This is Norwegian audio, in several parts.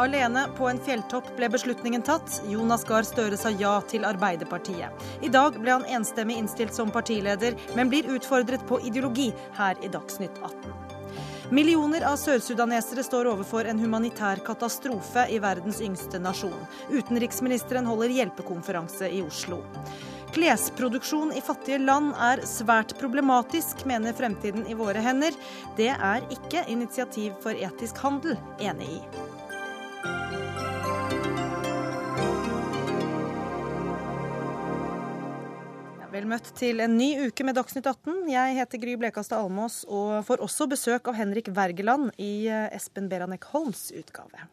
Alene på en fjelltopp ble beslutningen tatt. Jonas Gahr Støre sa ja til Arbeiderpartiet. I dag ble han enstemmig innstilt som partileder, men blir utfordret på ideologi her i Dagsnytt 18. Millioner av sørsudanesere står overfor en humanitær katastrofe i verdens yngste nasjon. Utenriksministeren holder hjelpekonferanse i Oslo. Klesproduksjon i fattige land er svært problematisk, mener Fremtiden i våre hender. Det er ikke Initiativ for etisk handel enig i. Vel møtt til en ny uke med Dagsnytt 18. Jeg heter Gry Blekastad Almås og får også besøk av Henrik Wergeland i eh, Espen Beranek Holms utgave.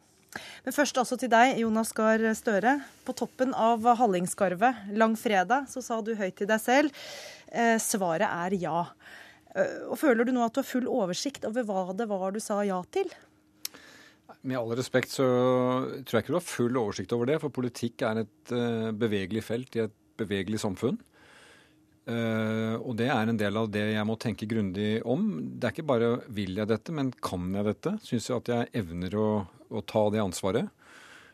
Men først altså til deg, Jonas Gahr Støre. På toppen av Hallingskarvet langfredag så sa du høyt til deg selv eh, svaret er ja. Eh, og Føler du nå at du har full oversikt over hva det var du sa ja til? Med all respekt så tror jeg ikke du har full oversikt over det, for politikk er et uh, bevegelig felt i et bevegelig samfunn. Uh, og det er en del av det jeg må tenke grundig om. Det er ikke bare vil jeg dette, men kan jeg dette? Syns jeg at jeg evner å, å ta det ansvaret?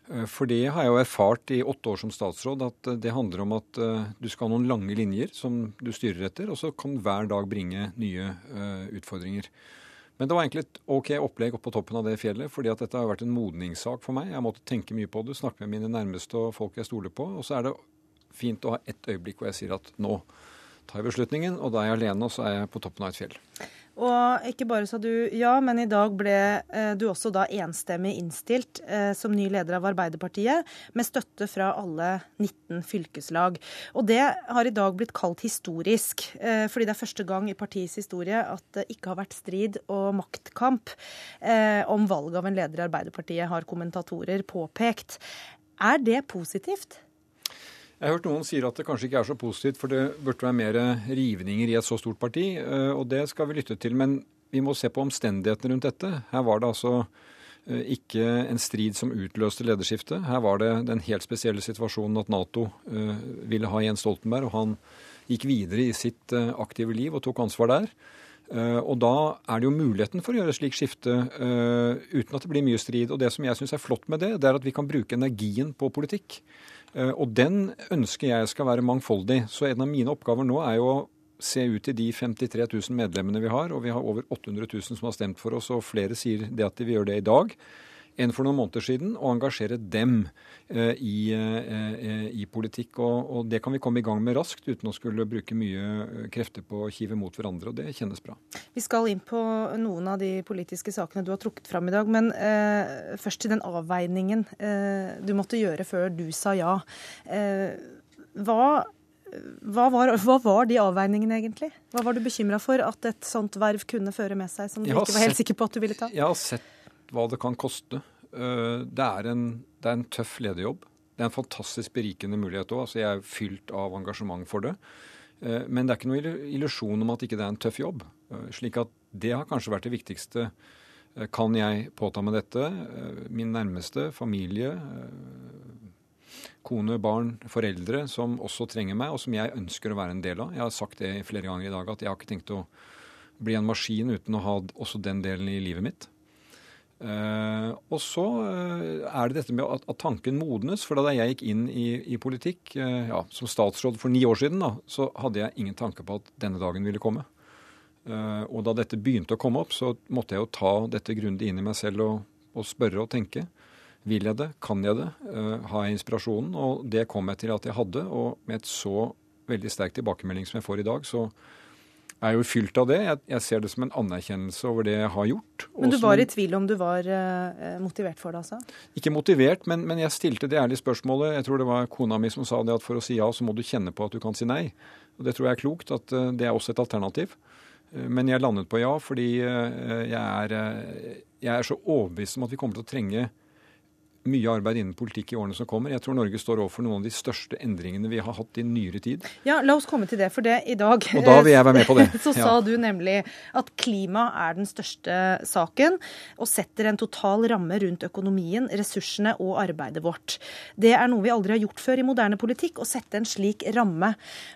Uh, for det har jeg jo erfart i åtte år som statsråd, at uh, det handler om at du skal ha noen lange linjer som du styrer etter, og så kan hver dag bringe nye utfordringer. Men det var egentlig et OK opplegg opp på toppen av det fjellet, fordi at dette har vært en modningssak for meg. Jeg måtte tenke mye på det, snakke med mine nærmeste og folk jeg stoler på. Og så er det fint å ha ett øyeblikk hvor jeg sier at nå tar jeg beslutningen, og da er jeg alene, og så er jeg på toppen av et fjell. Og ikke bare sa du ja, men i dag ble eh, du også da enstemmig innstilt eh, som ny leder av Arbeiderpartiet, med støtte fra alle 19 fylkeslag. Og det har i dag blitt kalt historisk, eh, fordi det er første gang i partiets historie at det ikke har vært strid og maktkamp om valg av en leder i Arbeiderpartiet, har kommentatorer påpekt. Er det positivt? Jeg har hørt noen sier at det kanskje ikke er så positivt, for det burde være mer rivninger i et så stort parti. Eh, og det skal vi lytte til. Men vi må se på omstendighetene rundt dette. Her var det altså eh, ikke en strid som utløste lederskiftet. Her var det den helt spesielle situasjonen at Nato eh, ville ha Jens Stoltenberg, og han gikk videre i sitt aktive liv og tok ansvar der. Og da er det jo muligheten for å gjøre et slikt skifte uten at det blir mye strid. Og det som jeg syns er flott med det, det er at vi kan bruke energien på politikk. Eh, og den ønsker jeg skal være mangfoldig. Så en av mine oppgaver nå er jo å se ut til de 53 000 medlemmene vi har, og vi har over 800 000 som har stemt for oss, og flere sier det at de vil gjøre det i dag enn for noen måneder siden, og engasjere dem eh, i, eh, i, politikk. Og, og, det kan vi komme i gang med raskt, uten å skulle bruke mye eh, krefter på å kive mot hverandre. Og det kjennes bra. Vi skal inn på noen av de politiske sakene du har trukket fram i dag. Men eh, først til den avveiningen eh, du måtte gjøre før du sa ja. Eh, hva hva var, hva var, de avveiningene egentlig? Hva var du bekymra for at et sånt verv kunne føre med seg, som du ikke var helt sikker på at du ville ta? Jeg har sett hva det kan koste. Eh, det er en, det er en tøff lederjobb. Det er en fantastisk berikende mulighet òg. Altså, jeg er fylt av engasjement for det. Eh, men det er ikke noen illusjon om at ikke det er en tøff jobb. Eh, slik at det har kanskje vært det viktigste. Kan jeg påta meg dette? Min nærmeste, familie, kone, barn, foreldre som også trenger meg, og som jeg ønsker å være en del av. Jeg har sagt det flere ganger i dag at jeg har ikke tenkt å bli en maskin uten å ha også den delen i livet mitt. Uh, og så uh, er det dette med at, at, tanken modnes. For da jeg gikk inn i, i politikk uh, ja, som statsråd for ni år siden, da, så hadde jeg ingen tanke på at denne dagen ville komme. og da dette begynte å komme opp, så måtte jeg jo ta dette grundig inn i meg selv og, og spørre og tenke. Vil jeg det? Kan jeg det? har jeg inspirasjonen? Og det kom jeg til at jeg hadde. Og med et så veldig sterk tilbakemelding som jeg får i dag, så er jo fylt av det. Jeg, jeg, ser det som en anerkjennelse over det jeg har gjort. Men du var i tvil om du var uh, motivert for det, altså? Ikke motivert, men, men, jeg stilte det ærlige spørsmålet. Jeg tror det var kona mi som sa det at for å si ja, så må du kjenne på at du kan si nei. Og det tror jeg er klokt, at uh, det er også et alternativ. Uh, men jeg landet på ja, fordi jeg er, jeg er så overbevist om at vi kommer til å trenge mye arbeid innen politikk i årene som kommer. Jeg tror Norge står overfor noen av de største endringene vi har hatt i nyere tid. Ja, La oss komme til det, for det i dag Og da vil jeg være med på det. så sa du nemlig at klima er den største saken, og setter en total ramme rundt økonomien, ressursene og arbeidet vårt. Det er noe vi aldri har gjort før i moderne politikk, å sette en slik ramme.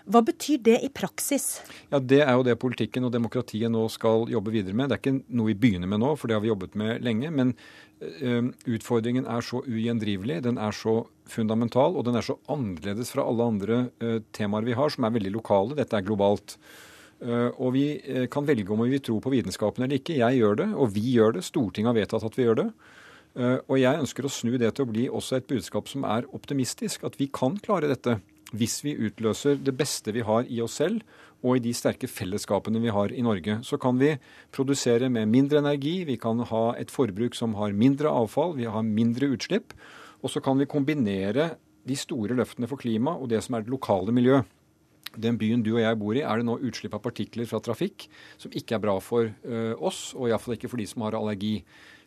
Hva betyr det i praksis? Ja, Det er jo det politikken og demokratiet nå skal jobbe videre med. Det er ikke noe vi begynner med nå, for det har vi jobbet med lenge. men utfordringen er så ugjendrivelig, den er så fundamental, og den er så annerledes fra alle andre uh, temaer vi har, som er veldig lokale. Dette er globalt. Og vi kan velge om vi vil tro på vitenskapen eller ikke. Jeg gjør det, og vi gjør det. Stortinget har vedtatt at vi gjør det. og jeg ønsker å snu det til å bli også et budskap som er optimistisk. At vi kan klare dette hvis vi utløser det beste vi har i oss selv, og i de sterke fellesskapene vi har i Norge. Så kan vi produsere med mindre energi, vi kan ha et forbruk som har mindre avfall, vi har mindre utslipp. Og så kan vi kombinere de store løftene for klima og det som er det lokale miljø. Den byen du og jeg bor i, er det nå utslipp av partikler fra trafikk som ikke er bra for uh, oss, og iallfall ikke for de som har allergi.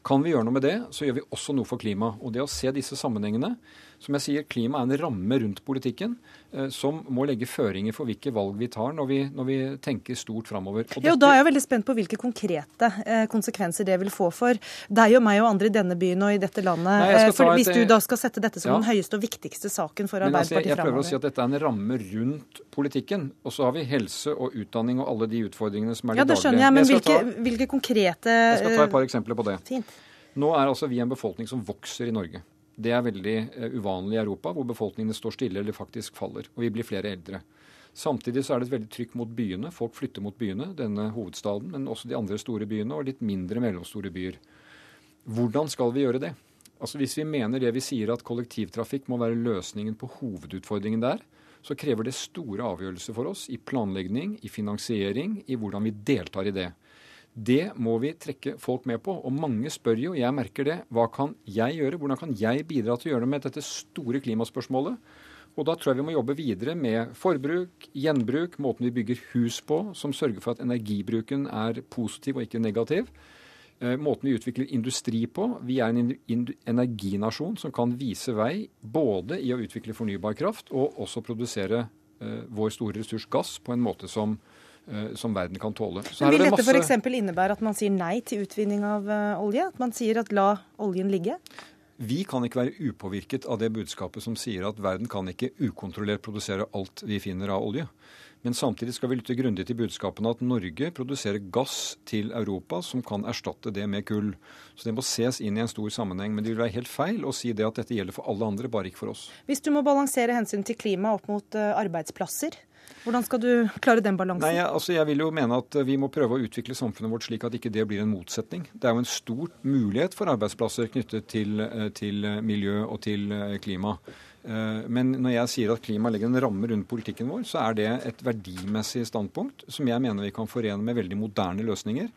Kan vi gjøre noe med det, så gjør vi også noe for klima. Og det å se disse sammenhengene Som jeg sier, klima er en ramme rundt politikken eh, som må legge føringer for hvilke valg vi tar når vi, når vi tenker stort framover. Ja, og da er jeg veldig spent på hvilke konkrete eh, konsekvenser det vil få for deg og meg og andre i denne byen og i dette landet. Nei, eh, for Hvis du da skal sette dette som ja. den høyeste og viktigste saken for altså, Arbeiderpartiet altså, jeg, jeg prøver å si at dette er en ramme rundt politikken. Og så har vi helse og utdanning og alle de utfordringene som er ja, det skjønner jeg, men hvilke, ta, hvilke, konkrete Jeg skal ta et par eksempler på det. Fint. Nå er altså vi en befolkning som vokser i Norge. Det er veldig uh, uvanlig i Europa, hvor befolkningene står stille eller faktisk faller. Og vi blir flere eldre. Samtidig så er det et veldig trykk mot byene. Folk flytter mot byene, denne hovedstaden, men også de andre store byene og litt mindre mellomstore byer. Hvordan skal vi gjøre det? Altså Hvis vi mener det vi sier at kollektivtrafikk må være løsningen på hovedutfordringen der, så krever det store avgjørelser for oss i planlegging, i finansiering, i hvordan vi deltar i det. Det må vi trekke folk med på. Og mange spør jo, jeg merker det, hva kan jeg gjøre? Hvordan kan jeg bidra til å gjøre noe med dette store klimaspørsmålet? Og da tror jeg vi må jobbe videre med forbruk, gjenbruk, måten vi bygger hus på, som sørger for at energibruken er positiv og ikke negativ. Eh, måten vi utvikler industri på. Vi er en energinasjon som kan vise vei både i å utvikle fornybar kraft og også produsere uh, vår store ressurs gass på en måte som Eh, som verden kan tåle. Så Men vil dette masse... f.eks. innebære at man sier nei til utvinning av uh, olje? At man sier at la oljen ligge? Vi kan ikke være upåvirket av det budskapet som sier at verden kan ikke ukontrollert produsere alt vi finner av olje. Men samtidig skal vi lytte grundig til budskapene at Norge produserer gass til Europa som kan erstatte det med kull. Så det må ses inn i en stor sammenheng. Men det vil være helt feil å si det at dette gjelder for alle andre, bare ikke for oss. Hvis du må balansere hensyn til klima opp mot uh, arbeidsplasser, hvordan skal du klare den balansen? Nei, altså jeg vil jo mene at Vi må prøve å utvikle samfunnet vårt slik at ikke det blir en motsetning. Det er jo en stor mulighet for arbeidsplasser knyttet til, eh, til miljø og til eh, klima. Eh, men når jeg sier at klima legger en ramme rundt politikken vår, så er det et verdimessig standpunkt som jeg mener vi kan forene med veldig moderne løsninger.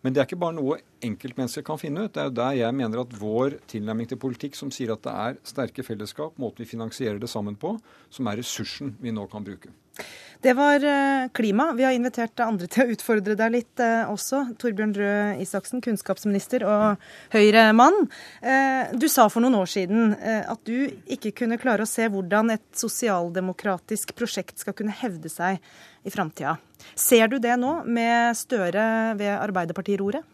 Men det er ikke bare noe enkeltmennesker kan finne ut. Det er der jeg mener at vår tilnærming til politikk, som sier at det er sterke fellesskap, måten vi finansierer det sammen på, som er ressursen vi nå kan bruke. Det var eh, klima. Vi har invitert andre til å utfordre deg litt eh, også. Torbjørn Røe Isaksen, kunnskapsminister og Høyre-mann. Eh, du sa for noen år siden at du ikke kunne klare å se hvordan et sosialdemokratisk prosjekt skal kunne hevde seg i framtida. Ser du det nå, med Støre ved Arbeiderpartiroret?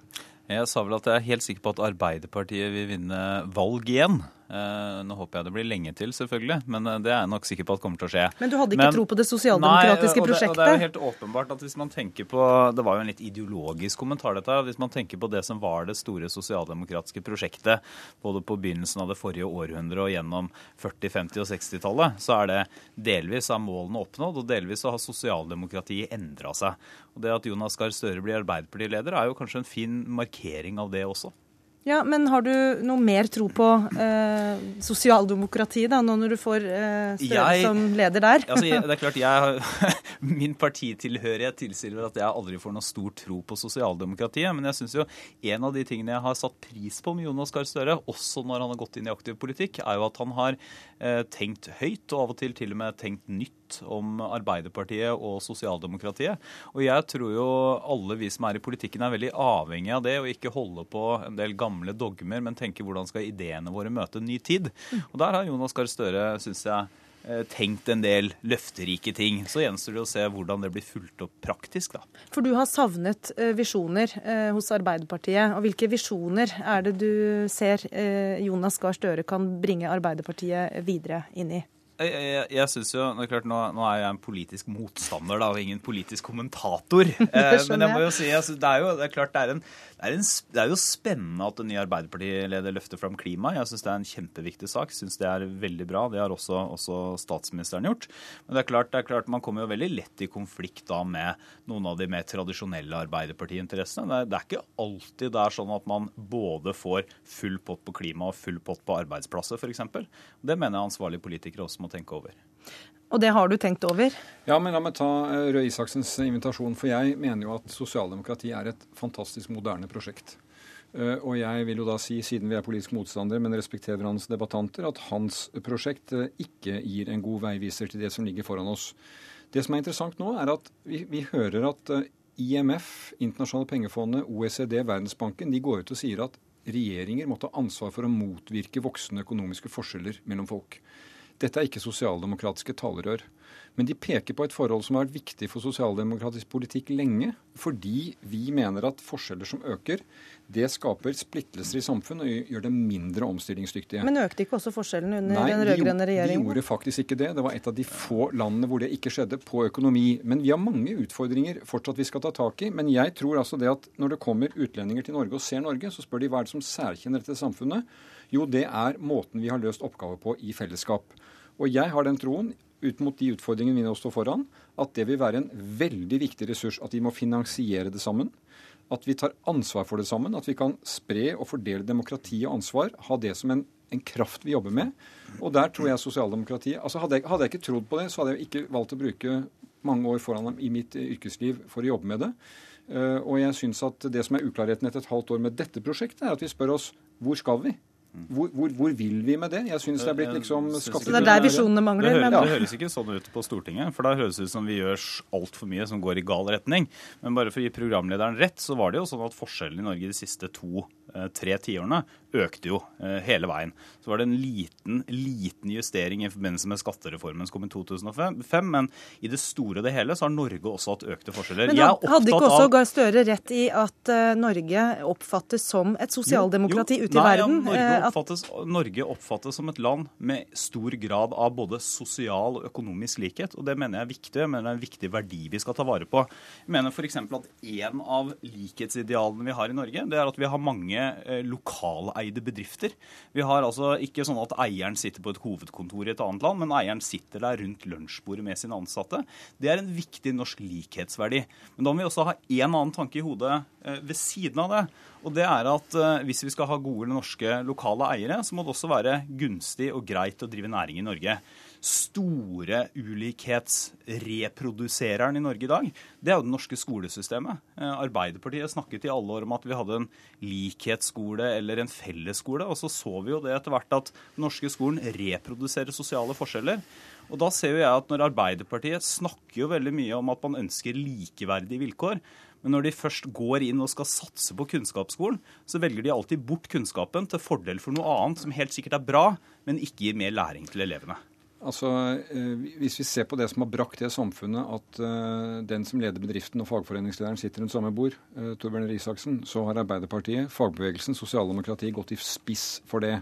Jeg sa vel at jeg er helt sikker på at Arbeiderpartiet vil vinne valg igjen. Eh, nå håper jeg det blir lenge til, selvfølgelig, men eh, det er jeg nok sikker på at kommer til å skje. Men du hadde ikke men, tro på det sosialdemokratiske nei, prosjektet? Og det, og det er jo helt åpenbart at hvis man tenker på Det var jo en litt ideologisk kommentar, dette. Hvis man tenker på det som var det store sosialdemokratiske prosjektet både på begynnelsen av det forrige århundret og gjennom 40-, 50- og 60-tallet, så er det delvis av målene oppnådd, og delvis så har sosialdemokratiet endra seg. Og det at Jonas Gahr Støre blir Arbeiderpartileder, er jo kanskje en fin markering av det også. Ja, Men har du noe mer tro på eh, sosialdemokratiet da, nå når du får eh, Støre som leder der? altså, det er klart, jeg min partitilhørighet tilsier at jeg aldri får noe stor tro på sosialdemokratiet. Men jeg syns jo en av de tingene jeg har satt pris på med Jonas Gahr Støre, også når han har gått inn i aktiv politikk, er jo at han har eh, tenkt høyt, og av og til til og med tenkt nytt om Arbeiderpartiet og sosialdemokratiet. Og jeg tror jo alle vi som er i politikken er veldig avhengig av det, og ikke holde på en del gamle dogmer, men tenke hvordan skal ideene våre møte en ny tid. Og der har Jonas Gahr Støre, syns jeg, Eh, tenkt en del løfterike ting. Så gjenstår det å se hvordan det blir fulgt opp praktisk. da. For du har savnet eh, visjoner eh, hos Arbeiderpartiet. Og hvilke visjoner er det du ser Jonas Gahr Støre kan bringe Arbeiderpartiet videre inn i? Jeg, jeg, jeg synes jo, det er klart, nå, nå, er jeg en politisk motstander da, og ingen politisk kommentator. Eh, men jeg må jo si, altså, det er jo det er klart, det er, en, det, er en, det er, jo spennende at en ny Arbeiderpartileder løfter fram klima. Jeg syns det er en kjempeviktig sak. Synes det er veldig bra. Det har også, også, statsministeren gjort. Men det er, klart, det er klart, man kommer jo veldig lett i konflikt da med noen av de mer tradisjonelle Arbeiderpartiinteressene. Det, det er ikke alltid det er sånn at man både får full pott på klima og full pott på arbeidsplasser, f.eks. Det mener jeg ansvarlige politikere også må tenke over. Og det har du tenkt over? Ja, men la meg ta eh, Røe Isaksens invitasjon. For jeg mener jo at sosialdemokrati er et fantastisk moderne prosjekt. Eh, og jeg vil jo da si, siden vi er politisk motstandere, men respekterer hans debattanter, at hans prosjekt eh, ikke gir en god veiviser til det som ligger foran oss. Det som er interessant nå, er at vi, vi hører at IMF, Internasjonale pengefondet, OECD, Verdensbanken, de går ut og sier at regjeringer må ta ansvar for å motvirke voksende økonomiske forskjeller mellom folk. Dette er ikke sosialdemokratiske talerør. Men de peker på et forhold som har vært viktig for sosialdemokratisk politikk lenge. Fordi vi mener at forskjeller som øker, det skaper splittelser i samfunn og gjør dem mindre omstillingsdyktige. Men økte ikke også forskjellene under Nei, den rød-grønne regjeringen? Nei, de gjorde faktisk ikke det. Det var et av de få landene hvor det ikke skjedde på økonomi. Men vi har mange utfordringer fortsatt vi skal ta tak i. Men jeg tror altså det at når det kommer utlendinger til Norge og ser Norge, så spør de hva er det som særkjenner dette samfunnet. Jo, det er måten vi har løst oppgaver på i fellesskap. Og jeg har den troen, ut mot de utfordringene vi nå står foran, at det vil være en veldig viktig ressurs. At vi må finansiere det sammen. At vi tar ansvar for det sammen. At vi kan spre og fordele demokrati og ansvar. Ha det som en, en kraft vi jobber med. Og der tror jeg sosialdemokratiet altså hadde jeg, hadde jeg, ikke trodd på det, så hadde jeg ikke valgt å bruke mange år foran dem i mitt yrkesliv for å jobbe med det. Uh, og jeg syns at det som er uklarheten etter et halvt år med dette prosjektet, er at vi spør oss hvor skal vi? Hvor, hvor, hvor, vil vi med det? Jeg syns det er blitt liksom skattet... Det er der visjonene mangler. Det, høres, det høres ikke sånn ut på Stortinget, for da høres det ut som vi gjør altfor mye som går i gal retning. Men bare for å gi programlederen rett, så var det jo sånn at forskjellen i Norge de siste to-tre eh, tiårene økte jo eh, hele veien. Så var det en liten, liten justering i forbindelse med skattereformen som kom i 2005, men i det store og det hele så har Norge også hatt økte forskjeller. Men hadde ikke også Gahr Støre rett i at uh, Norge oppfattes som et sosialdemokrati ute i nei, verden? Ja, Norge, oppfattes, Norge oppfattes som et land med stor grad av både sosial og økonomisk likhet, og det mener jeg er viktig. Jeg mener det er en viktig verdi vi skal ta vare på. Jeg mener f.eks. at en av likhetsidealene vi har i Norge, det er at vi har mange eh, lokaleide bedrifter. Vi har altså ikke sånn at eieren sitter på et hovedkontor i et annet land, men eieren sitter der rundt lunsjbordet med sine ansatte. Det er en viktig norsk likhetsverdi. Men da må vi også ha en annen tanke i hodet eh, ved siden av det. Og det er at eh, hvis vi skal ha gode norske lokale eiere, så må det også være gunstig og greit å drive næring i Norge store ulikhetsreprodusereren i Norge i dag, det er jo det norske skolesystemet. Eh, Arbeiderpartiet snakket i alle år om at vi hadde en likhetsskole eller en fellesskole, og så så vi jo det etter hvert at den norske skolen reproduserer sosiale forskjeller. Og da ser jo jeg at når Arbeiderpartiet snakker jo veldig mye om at man ønsker likeverdige vilkår, men når de først går inn og skal satse på kunnskapsskolen, så velger de alltid bort kunnskapen til fordel for noe annet som helt sikkert er bra, men ikke gir mer læring til elevene. Altså, eh, Hvis vi ser på det som har brakt det samfunnet at uh, den som leder bedriften og fagforeningslederen sitter rundt samme bord, uh, Torbjørn Risaksen, så har Arbeiderpartiet, fagbevegelsen, sosialdemokratiet gått i spiss for det.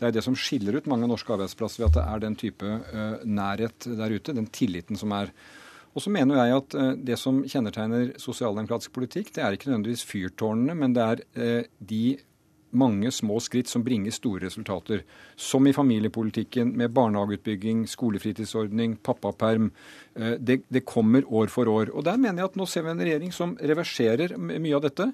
Det er det som skiller ut mange norske arbeidsplasser ved at det er den type nærhet der ute, den tilliten som er. Og så mener jeg at Det som kjennetegner sosialdemokratisk politikk, det er ikke nødvendigvis fyrtårnene, men det er de mange små skritt som bringer store resultater. Som i familiepolitikken med barnehageutbygging, skolefritidsordning, pappaperm. Eh, det, det, kommer år for år. Og der mener jeg at nå ser vi en regjering som reverserer mye av dette.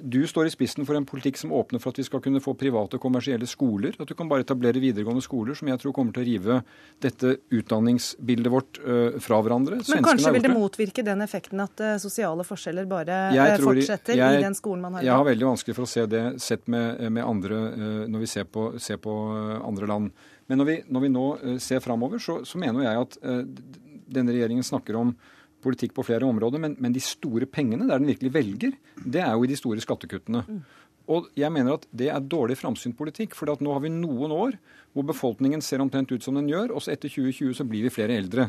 Du står i spissen for en politikk som åpner for at vi skal kunne få private kommersielle skoler. At du kan bare etablere videregående skoler, som jeg tror kommer til å rive dette utdanningsbildet vårt uh, fra hverandre. Men kanskje vil det motvirke den effekten at uh, sosiale forskjeller bare uh, fortsetter jeg, i den skolen man har? Jeg har veldig vanskelig for å se det sett med, med andre når vi ser på, ser på andre land. Men når vi, når vi nå ser framover, så, så, mener jeg at denne regjeringen snakker om politikk på flere områder, men, men, de store pengene, der den virkelig velger, det er jo i de store skattekuttene. Mm. Og jeg mener at det er dårlig framsynt politikk. For nå har vi noen år hvor befolkningen ser omtrent ut som den gjør, og så etter 2020 så blir vi flere eldre.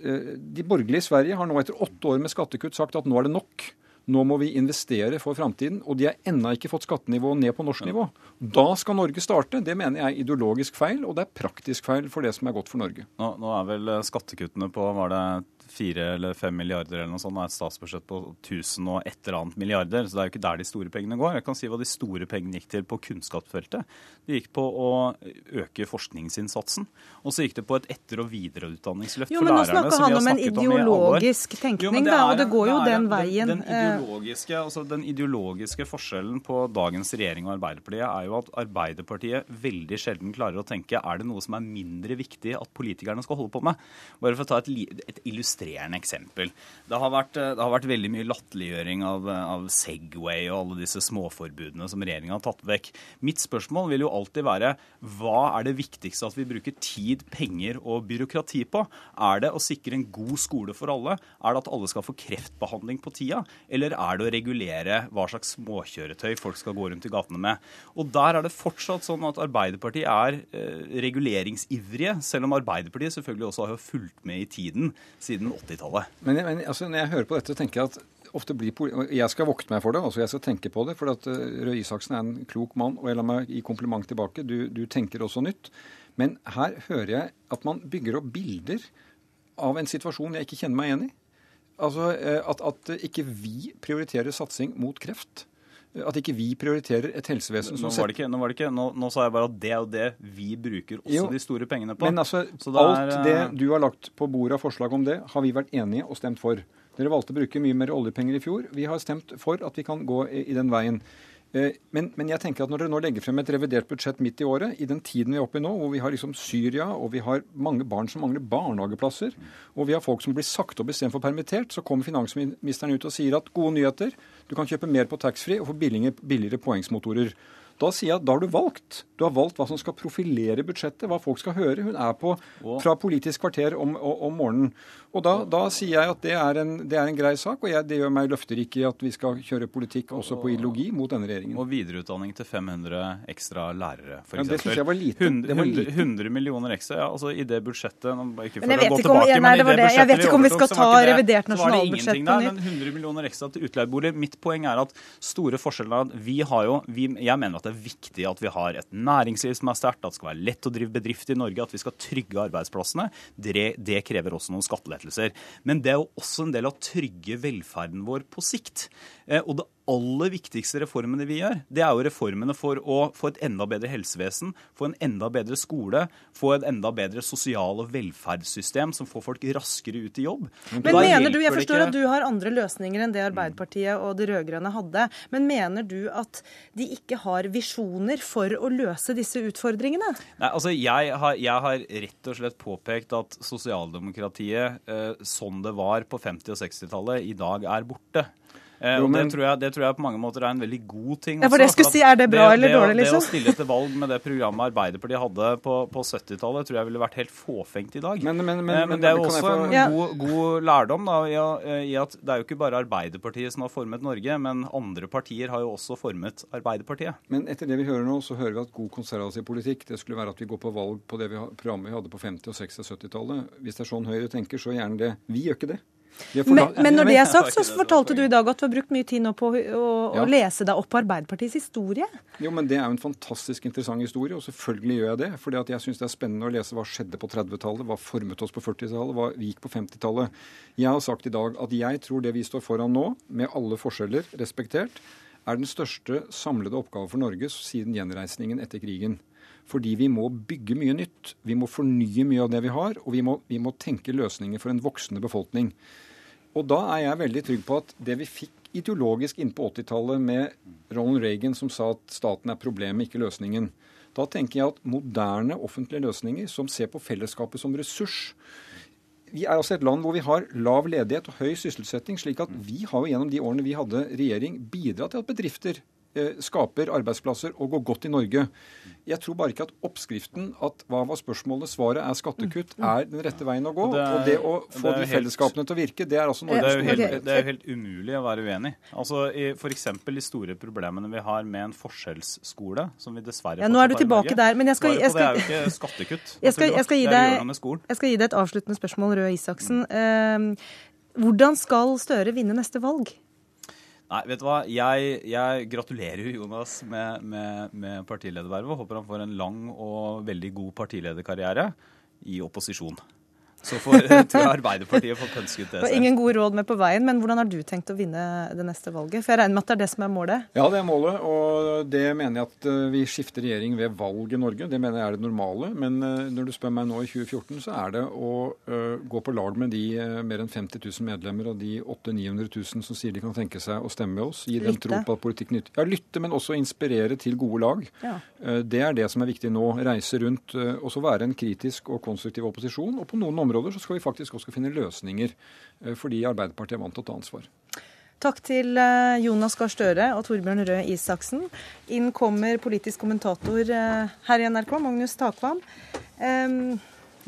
Eh, de borgerlige i Sverige har nå etter åtte år med skattekutt sagt at nå er det nok. Nå må vi investere for framtiden. Og de har ennå ikke fått skattenivået ned på norsk nivå. Da skal Norge starte. Det mener jeg er ideologisk feil, og det er praktisk feil for det som er godt for Norge. Nå, nå er vel skattekuttene på var det fire eller fem milliarder eller noe sånt, og et statsbudsjett på 1000 og et eller annet milliarder. Så det er jo ikke der de store pengene går. Jeg kan si hva de store pengene gikk til på kunnskapsfeltet. De gikk på å øke forskningsinnsatsen. Og så gikk det på et etter- og videreutdanningsløft for lærerne. Jo, men nå snakker han om en ideologisk tenkning, jo, da, og det går jo den veien. Den, den, ideologiske, altså den ideologiske forskjellen på dagens regjering og Arbeiderpartiet er jo at Arbeiderpartiet veldig sjelden klarer å tenke er det noe som er mindre viktig at politikerne skal holde på med. Bare for å ta et, et illustrerende illustrerende eksempel. Det har vært, eh, det har vært veldig mye latterliggjøring av, av, Segway og alle disse småforbudene som regjeringa har tatt vekk. Mitt spørsmål vil jo alltid være hva er det viktigste at vi bruker tid, penger og byråkrati på? Er det å sikre en god skole for alle? Er det at alle skal få kreftbehandling på tida? Eller er det å regulere hva slags småkjøretøy folk skal gå rundt i gatene med? Og der er det fortsatt sånn at Arbeiderpartiet er eh, reguleringsivrige, selv om Arbeiderpartiet selvfølgelig også har fulgt med i tiden siden 80-tallet. Men, men altså, når jeg hører på dette, tenker jeg at ofte blir Jeg skal vokte meg for det, altså jeg skal tenke på det. For at uh, Røe Isaksen er en klok mann, og jeg lar meg gi kompliment tilbake. Du, du, tenker også nytt. Men her hører jeg at man bygger opp bilder av en situasjon jeg ikke kjenner meg igjen i. Altså uh, at, at ikke vi prioriterer satsing mot kreft. At ikke vi prioriterer et helsevesen som nå var det ikke, nå, var det ikke, nå, nå sa jeg bare at det og det vi bruker også jo, de store pengene på. Men altså, det alt er, det eh, du har lagt på bordet av forslag om det, har vi vært enige og stemt for. Dere valgte å bruke mye mer oljepenger i fjor. Vi har stemt for at vi kan gå i, i den veien. Eh, men, men, jeg tenker at når dere nå legger frem et revidert budsjett midt i året, i den tiden vi er oppe i nå, hvor vi har liksom Syria, og vi har mange barn som mangler barnehageplasser, og vi har folk som blir sagt opp istedenfor permittert, så kommer finansministeren ut og sier at gode nyheter, du kan kjøpe mer på taxfree og få billigere, billigere poengsmotorer. Da sier jeg at da har du valgt. Du har valgt hva som skal profilere budsjettet, hva folk skal høre. Hun er på fra Politisk kvarter om, om morgenen. Og da, da, sier jeg at det er en, det er en grei sak, og jeg, det gjør meg løfterik i at vi skal kjøre politikk også på ideologi mot denne regjeringen. Og videreutdanning til 500 ekstra lærere, f.eks. Ja, det syns jeg var lite. 100, var lite. 100 millioner ekstra, ja, altså i det budsjettet ikke for å gå tilbake, om, ja, nei, det det. Jeg vet ikke om vi skal ta revidert nasjonalbudsjett på nytt. Men 100 millioner ekstra til utleieboliger. Mitt poeng er at store forskjeller vi har jo, vi, Jeg mener at det er viktig at vi har et næringsliv som er sterkt, at det skal være lett å drive bedrift i Norge, at vi skal trygge arbeidsplassene. Det, det krever også noen skattelettelser. Men det er jo også en del av å trygge velferden vår på sikt. Eh, og det aller viktigste reformene vi gjør, det er jo reformene for å få et enda bedre helsevesen, få en enda bedre skole, få et enda bedre sosial- og velferdssystem som får folk raskere ut i jobb. Men mener du, Jeg forstår at du har andre løsninger enn det Arbeiderpartiet og de rød-grønne hadde. Men mener du at de ikke har visjoner for å løse disse utfordringene? Nei, altså jeg har, jeg har rett og slett påpekt at sosialdemokratiet, eh, sånn det var på 50- og 60-tallet, i dag er borte. Eh, jo, men... det, tror jeg, det, tror jeg, på mange måter er en veldig god ting. Ja, for det skulle si, Er det bra det, eller dårlig, liksom? Det å stille til valg med det programmet Arbeiderpartiet hadde på, på 70-tallet, tror jeg ville vært helt fåfengt i dag. Men, men, men, eh, men det er jo også få... en god, god, lærdom da, i, i, at det er jo ikke bare Arbeiderpartiet som har formet Norge, men andre partier har jo også formet Arbeiderpartiet. Men etter det vi hører nå, så hører vi at god konservativ politikk det skulle være at vi går på valg på det vi, programmet vi hadde på 50-, og 60- og 70-tallet. Hvis det er sånn Høyre tenker, så gjerne det. Vi gjør ikke det. Men, men, når det er sagt, så fortalte du i dag at du har brukt mye tid nå på å, å, ja. lese deg opp på Arbeiderpartiets historie. Jo, men det er jo en fantastisk interessant historie, og selvfølgelig gjør jeg det. fordi jeg syns det er spennende å lese hva skjedde på 30-tallet, hva formet oss på 40-tallet, hva gikk på 50-tallet. Jeg har sagt i dag at jeg tror det vi står foran nå, med alle forskjeller respektert, er den største samlede oppgave for Norge siden gjenreisningen etter krigen. Fordi vi må bygge mye nytt. Vi må fornye mye av det vi har, og vi må, vi må tenke løsninger for en voksende befolkning. Og da er jeg veldig trygg på at det vi fikk ideologisk inn på 80-tallet med Ronald Reagan som sa at staten er problemet, ikke løsningen. Da tenker jeg at moderne offentlige løsninger som ser på fellesskapet som ressurs vi er altså et land hvor vi har lav ledighet og høy sysselsetting. slik at vi har gjennom de årene vi hadde regjering, bidratt til at bedrifter skaper arbeidsplasser og går godt i Norge. Jeg tror bare ikke at oppskriften at hva var spørsmålet, svaret er skattekutt, mm. er den rette veien å gå. Det er, og det å få de fellesskapene til å virke, det er altså noe det er, jo helt, det er helt umulig å være uenig. Altså, F.eks. de store problemene vi har med en forskjellsskole, som vi dessverre ja, Nå er du tilbake der, men jeg skal, jeg skal, det er jo ikke skattekutt. Jeg skal, jeg, skal gi deg, jeg skal gi deg et avsluttende spørsmål, Røe Isaksen. Uh, hvordan skal Støre vinne neste valg? Nei, vet du hva. Jeg, jeg gratulerer Jonas med, med, med partiledervervet. Håper han får en lang og veldig god partilederkarriere i opposisjon. Så får tror jeg Arbeiderpartiet få pønsket det Og Ingen gode råd med på veien, men hvordan har du tenkt å vinne det neste valget? For jeg regner med at det er det som er målet? Ja, det er målet. Og det mener jeg at eh, vi skifter regjering ved valg i Norge. Det mener jeg er det normale. Men eh, når du spør meg nå i 2014, så er det å gå på lag med de mer enn 50 000 medlemmer og de 800 900 000 som sier de kan tenke seg å stemme med oss. Gi dem tro på at politikk nytter. Ja, lytte, men også inspirere til gode lag. Ja. Det er det som er viktig nå. Reise rundt og så være en kritisk og konstruktiv opposisjon. Og på noen områder områder så skal vi faktisk også finne løsninger, eh, fordi Arbeiderpartiet er vant til å ta ansvar. Takk til eh, Jonas Gahr Støre og Torbjørn Røe Isaksen. Inn kommer politisk kommentator eh, her i NRK, Magnus Takvam.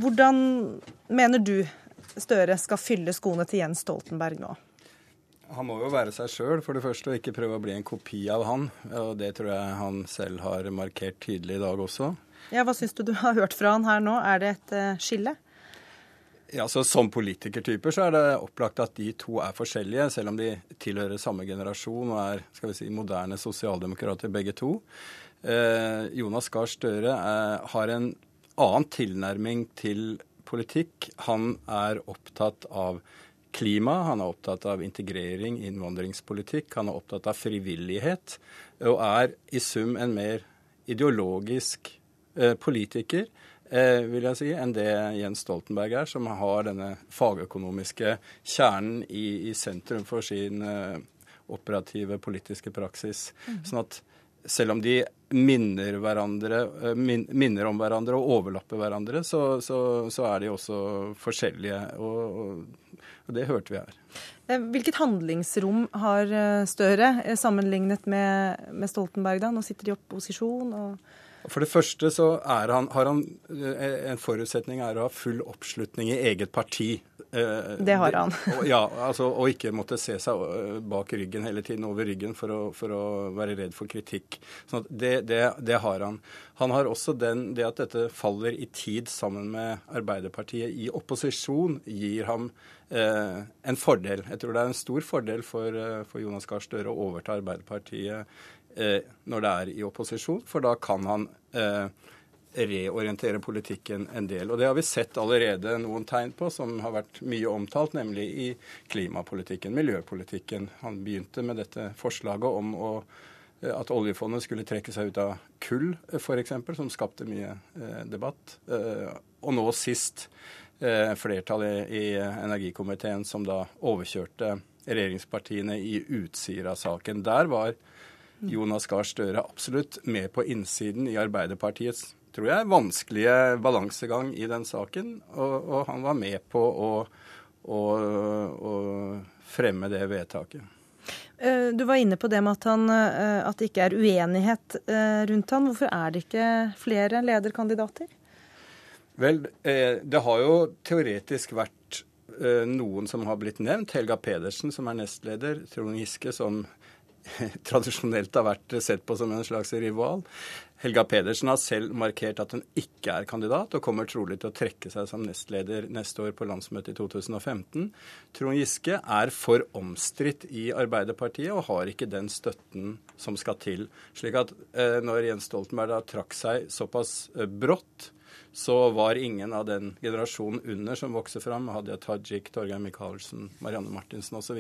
Hvordan mener du Støre skal fylle skoene til Jens Stoltenberg nå? Han må jo være seg sjøl, for det første, og ikke prøve å bli en kopi av han. Og det tror jeg han selv har markert tydelig i dag også. Ja, Hva syns du du har hørt fra han her nå? Er det et skille? Ja, så Som politikertyper så er det opplagt at de to er forskjellige, selv om de tilhører samme generasjon og er skal vi si, moderne sosialdemokrater begge to. Eh, Jonas Gahr Støre eh, har en annen tilnærming til politikk. Han er opptatt av klima, han er opptatt av integrering, innvandringspolitikk, han er opptatt av frivillighet, og er i sum en mer ideologisk eh, politiker vil jeg si, enn det Jens Stoltenberg er, som har denne fagøkonomiske kjernen i, i sentrum for sin eh, operative politiske praksis. Mm. Sånn at selv om de minner, hverandre, eh, min, minner om hverandre og overlapper hverandre, så, så, så er de også forskjellige. Og, og, det hørte vi her. Eh, hvilket handlingsrom har eh, Støre sammenlignet med, med Stoltenberg? da? Nå sitter de i opposisjon. og for det første så han, har han eh, En forutsetning er å ha full oppslutning i eget parti. Eh, det har han. ja, altså, Og ikke måtte se seg eh, bak ryggen hele tiden, over ryggen, for å, for å være redd for kritikk. Sånn det, det, det, har han. Han har også den, det at dette faller i tid sammen med Arbeiderpartiet i opposisjon, gir ham eh, en fordel. Jeg tror det er en stor fordel for, for Jonas Gahr Støre å overta Arbeiderpartiet når det er i opposisjon, for da kan han eh, reorientere politikken en del. Og det har vi sett allerede noen tegn på, som har vært mye omtalt, nemlig i klimapolitikken, miljøpolitikken. Han begynte med dette forslaget om å, eh, at oljefondet skulle trekke seg ut av kull, f.eks., som skapte mye eh, debatt. Eh, og nå sist eh, flertallet i energikomiteen som da overkjørte regjeringspartiene i Utsira-saken. Der var Jonas Gahr Støre absolutt med på innsiden i Arbeiderpartiets tror jeg, vanskelige balansegang i den saken. Og, og han var med på å, å, å, fremme det vedtaket. Eh, du var inne på det med at, han, eh, at det ikke er uenighet eh, rundt han. Hvorfor er det ikke flere lederkandidater? Vel, det har jo teoretisk vært noen som har blitt nevnt. Helga Pedersen, som er nestleder. Trond Giske, som tradisjonelt har vært sett på som en slags rival. Helga Pedersen har selv markert at hun ikke er kandidat, og kommer trolig til å trekke seg som nestleder neste år på landsmøtet i 2015. Trond Giske er for omstridt i Arbeiderpartiet og har ikke den støtten som skal til. Slik at eh, når Jens Stoltenberg da trakk seg såpass eh, brått, så var ingen av den generasjonen under som vokser fram, Hadia Tajik, Torgeir Micaelsen, Marianne Martinsen osv.,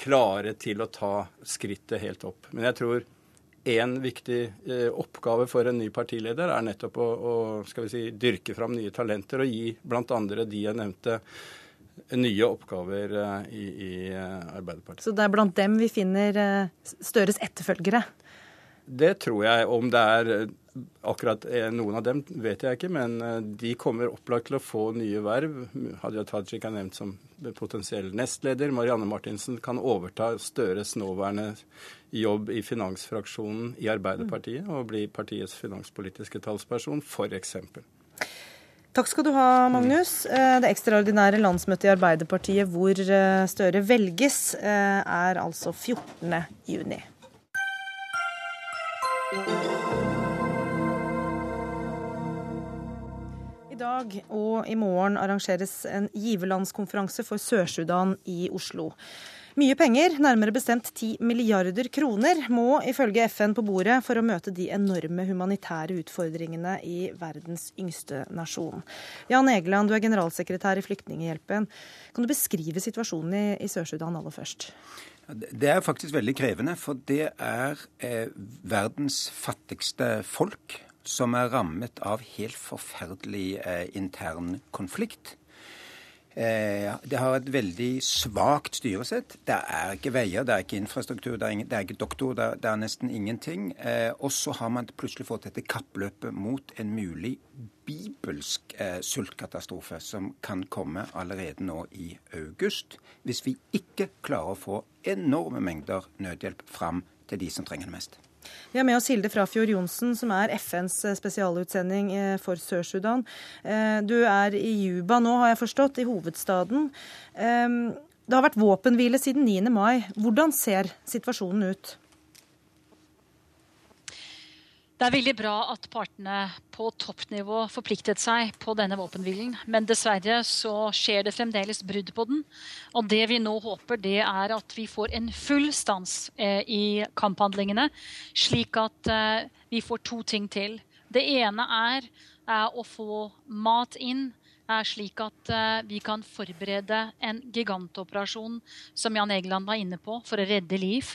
klare til å ta skrittet helt opp. Men jeg tror én viktig eh, oppgave for en ny partileder er nettopp å, å si, dyrke fram nye talenter og gi andre de jeg nevnte, nye oppgaver i, i Arbeiderpartiet. Så det er blant dem vi finner Støres etterfølgere? Det tror jeg. Om det er akkurat noen av dem, vet jeg ikke. Men de kommer opplagt til å få nye verv. Hadia Tajik er nevnt som potensiell nestleder. Marianne Martinsen kan overta Støres nåværende jobb i finansfraksjonen i Arbeiderpartiet og bli partiets finanspolitiske talsperson, f.eks. Takk skal du ha, Magnus. Eh, det ekstraordinære landsmøtet i Arbeiderpartiet hvor eh, Støre velges, eh, er altså 14. juni. Dag og i morgen arrangeres en giverlandskonferanse for Sør-Sudan i Oslo. Mye penger, nærmere bestemt 10 milliarder kroner, må ifølge FN på bordet for å møte de enorme humanitære utfordringene i verdens yngste nasjon. Jan Egeland, du er generalsekretær i Flyktninghjelpen. Kan du beskrive situasjonen i, Sør-Sudan aller først? Det er faktisk veldig krevende, for det er eh, verdens fattigste folk som er rammet av helt forferdelig eh, intern konflikt. Eh, det har et veldig svakt styresett. Det er ikke veier, det er ikke infrastruktur, det er, ingen, det er ikke doktor, det er, det er, nesten ingenting. Eh, og så har man plutselig fått dette kappløpet mot en mulig bibelsk eh, sultkatastrofe som kan komme allerede nå i august, hvis vi ikke klarer å få enorme mengder nødhjelp fram til de som trenger det mest. Vi har med oss Hilde Frafjord Johnsen, som er FNs eh, spesialutsending eh, for Sør-Sudan. Eh, du er i Juba nå, har jeg forstått, i hovedstaden. Det har vært våpenhvile siden 9. mai. Hvordan ser situasjonen ut? Det er veldig bra at partene på toppnivå forpliktet seg på denne våpenhvilen. Men dessverre så skjer det fremdeles brudd på den. Og det vi nå håper, det er at vi får en full stans eh, i kamphandlingene, slik at eh, vi får to ting til. Det ene er eh, å få mat inn slik at eh, vi kan forberede en gigantoperasjon, som Jan Egeland var inne på, for å redde liv.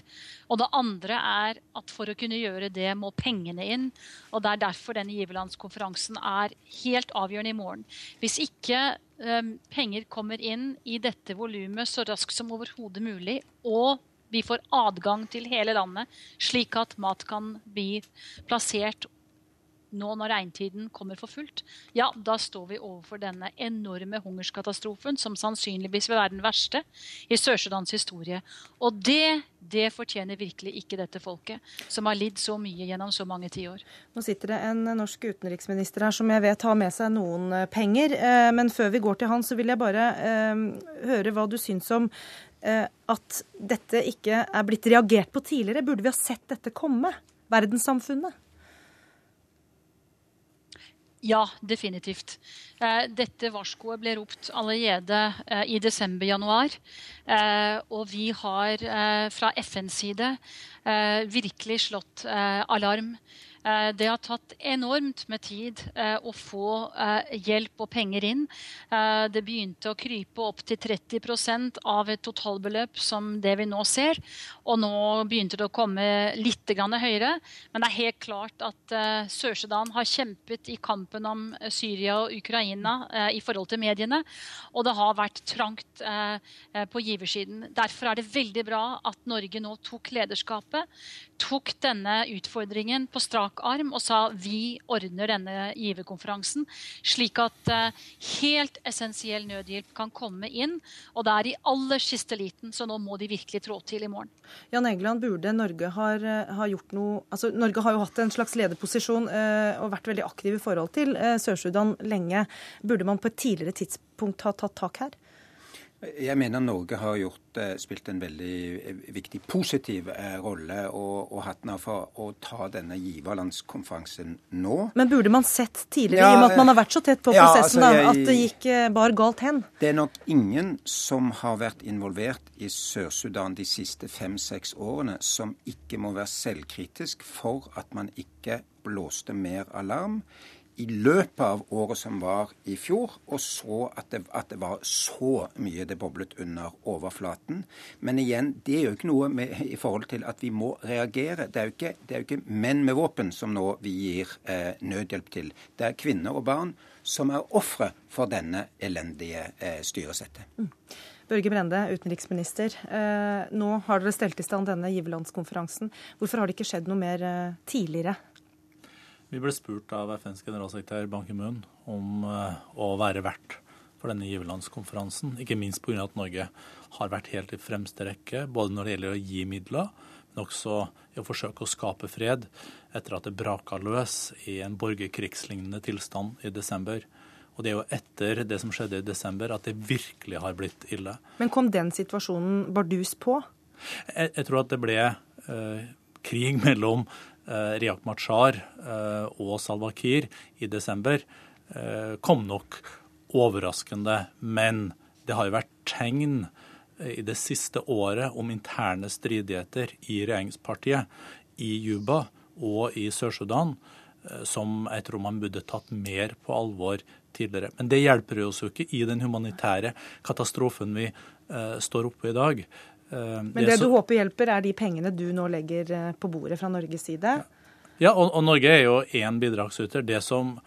Og det andre er at for å kunne gjøre det, må pengene inn. Og det er derfor denne giverlandskonferansen er helt avgjørende i morgen. Hvis ikke um, penger kommer inn i dette volumet så raskt som overhodet mulig, og vi får adgang til hele landet, slik at mat kan bli plassert nå når regntiden kommer for fullt, ja, da står vi overfor denne enorme hungerskatastrofen som sannsynligvis vil være den verste i Sør-Sudans historie. Og det, det fortjener virkelig ikke dette folket, som har lidd så mye gjennom så mange tiår. Nå sitter det en norsk utenriksminister her som jeg vet har med seg noen eh, penger. Eh, men før vi går til han, så vil jeg bare eh, høre hva du syns om at dette ikke er blitt reagert på tidligere. Burde vi ha sett dette komme? Verdenssamfunnet? Ja, definitivt. Eh, dette varskoet ble ropt allerede eh, i desember-januar. Eh, og vi har fra FNs side virkelig slått alarm det har tatt enormt med tid eh, å få eh, hjelp og penger inn. Det begynte å krype opp til 30% av et totalbeløp som det vi nå ser. Og nå begynte det å komme litt høyere. Men det er helt klart at Sør-Sudan har kjempet i kampen om Syria og Ukraina i forhold til mediene. Og det har vært trangt på giversiden. Derfor er det veldig bra at Norge nå tok lederskapet tok denne utfordringen på strak arm og sa vi ordner denne giverkonferansen, slik at uh, helt essensiell nødhjelp kan komme inn. Og det er i aller siste liten, så nå må de virkelig trå til i morgen. Jan Egeland, burde Norge har, eh, har gjort noe altså Norge har jo hatt en slags lederposisjon uh, og vært veldig aktiv i forhold til Sør-Sudan lenge. Burde man på et tidligere tidspunkt ha tatt tak her? Jeg mener Norge har gjort, eh, spilt en veldig eh, viktig positiv eh, rolle og, og hatt den for å ta denne giverlandskonferansen nå. Men burde man sett tidligere, ja, i og med at man har vært så tett på ja, prosessen, altså jeg, at det gikk bar galt hen? Det er nok ingen som har vært involvert i Sør-Sudan de siste fem-seks årene, som ikke må være selvkritisk for at man ikke blåste mer alarm i løpet av året som var i fjor, og så at det, at det var så mye det boblet under overflaten. Men igjen, det er jo ikke noe med, i forhold til at vi må reagere. Det er jo ikke, er jo ikke menn med våpen som nå vi gir eh, nødhjelp til. Det er kvinner og barn som er ofre for denne elendige eh, styresettet. Mm. Børge Brende, utenriksminister. Eh, nå har dere stelt i stand denne giverlandskonferansen. Hvorfor har det ikke skjedd noe mer eh, tidligere? Vi ble spurt av FNs generalsekretær Ban Ki-moon om uh, å være vert for denne giverlandskonferansen. Ikke minst pga. at Norge har vært helt i fremste rekke, både når det gjelder å gi midler, men også i å forsøke å skape fred etter at det braka løs i en borgerkrigslignende tilstand i desember. Og det er jo etter det som skjedde i desember at det virkelig har blitt ille. Men kom den situasjonen bardus på? Jeg, jeg tror at det ble eh, krig mellom Eh, Riyak Machar eh, og Salwa Kiir i desember, eh, kom nok overraskende. Men det har jo vært tegn i det siste året om interne stridigheter i regjeringspartiet i Juba og i Sør-Sudan som jeg tror man burde tatt mer på alvor tidligere. Men det hjelper oss jo ikke i den humanitære katastrofen vi står oppe i dag. Eh, Men det, det du håper hjelper, er de pengene du nå legger eh, på bordet fra Norges side? Ja, og, og Norge er jo én bidragsyter. Det som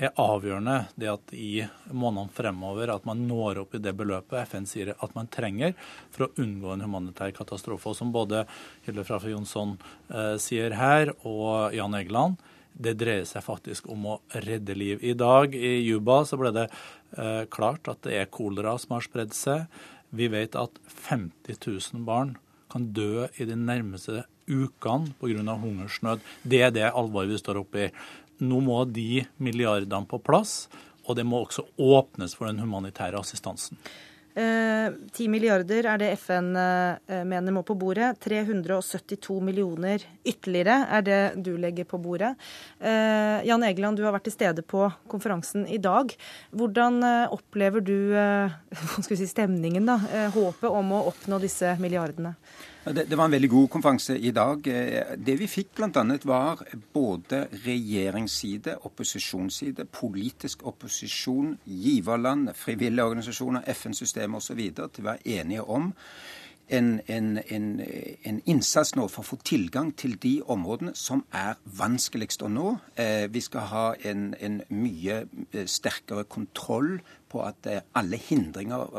er avgjørende, det at i månedene fremover at man når opp i det beløpet FN sier at man trenger for å unngå en humanitær katastrofe. Og som både Hilde Frafjord Jonsson eh, sier her, og Jan Egeland, det dreier seg faktisk om å redde liv. I dag i Juba så ble det eh, klart at det er kolera som har spredd seg. Vi vet at 50 000 barn kan dø i de nærmeste ukene pga. hungersnød. Det er det alvoret vi står oppe i. Nå må de milliardene på plass, og det må også åpnes for den humanitære assistansen. Eh, 10 milliarder er det FN eh, mener må på bordet. 372 millioner ytterligere er det du legger på bordet. Eh, Jan Egeland, du har vært til stede på konferansen i dag. Hvordan eh, opplever du eh, si, stemningen, da? Eh, håpet om å oppnå disse milliardene? Det, det, var en veldig god konferanse i dag. Eh, det vi fikk bl.a. var både regjeringsside, opposisjonsside, politisk opposisjon, giverland, frivillige organisasjoner, FN-systemet osv. til å være enige om en, en, en, en, innsats nå for å få tilgang til de områdene som er vanskeligst å nå. Eh, vi skal ha en, mye eh, sterkere kontroll på at alle hindringer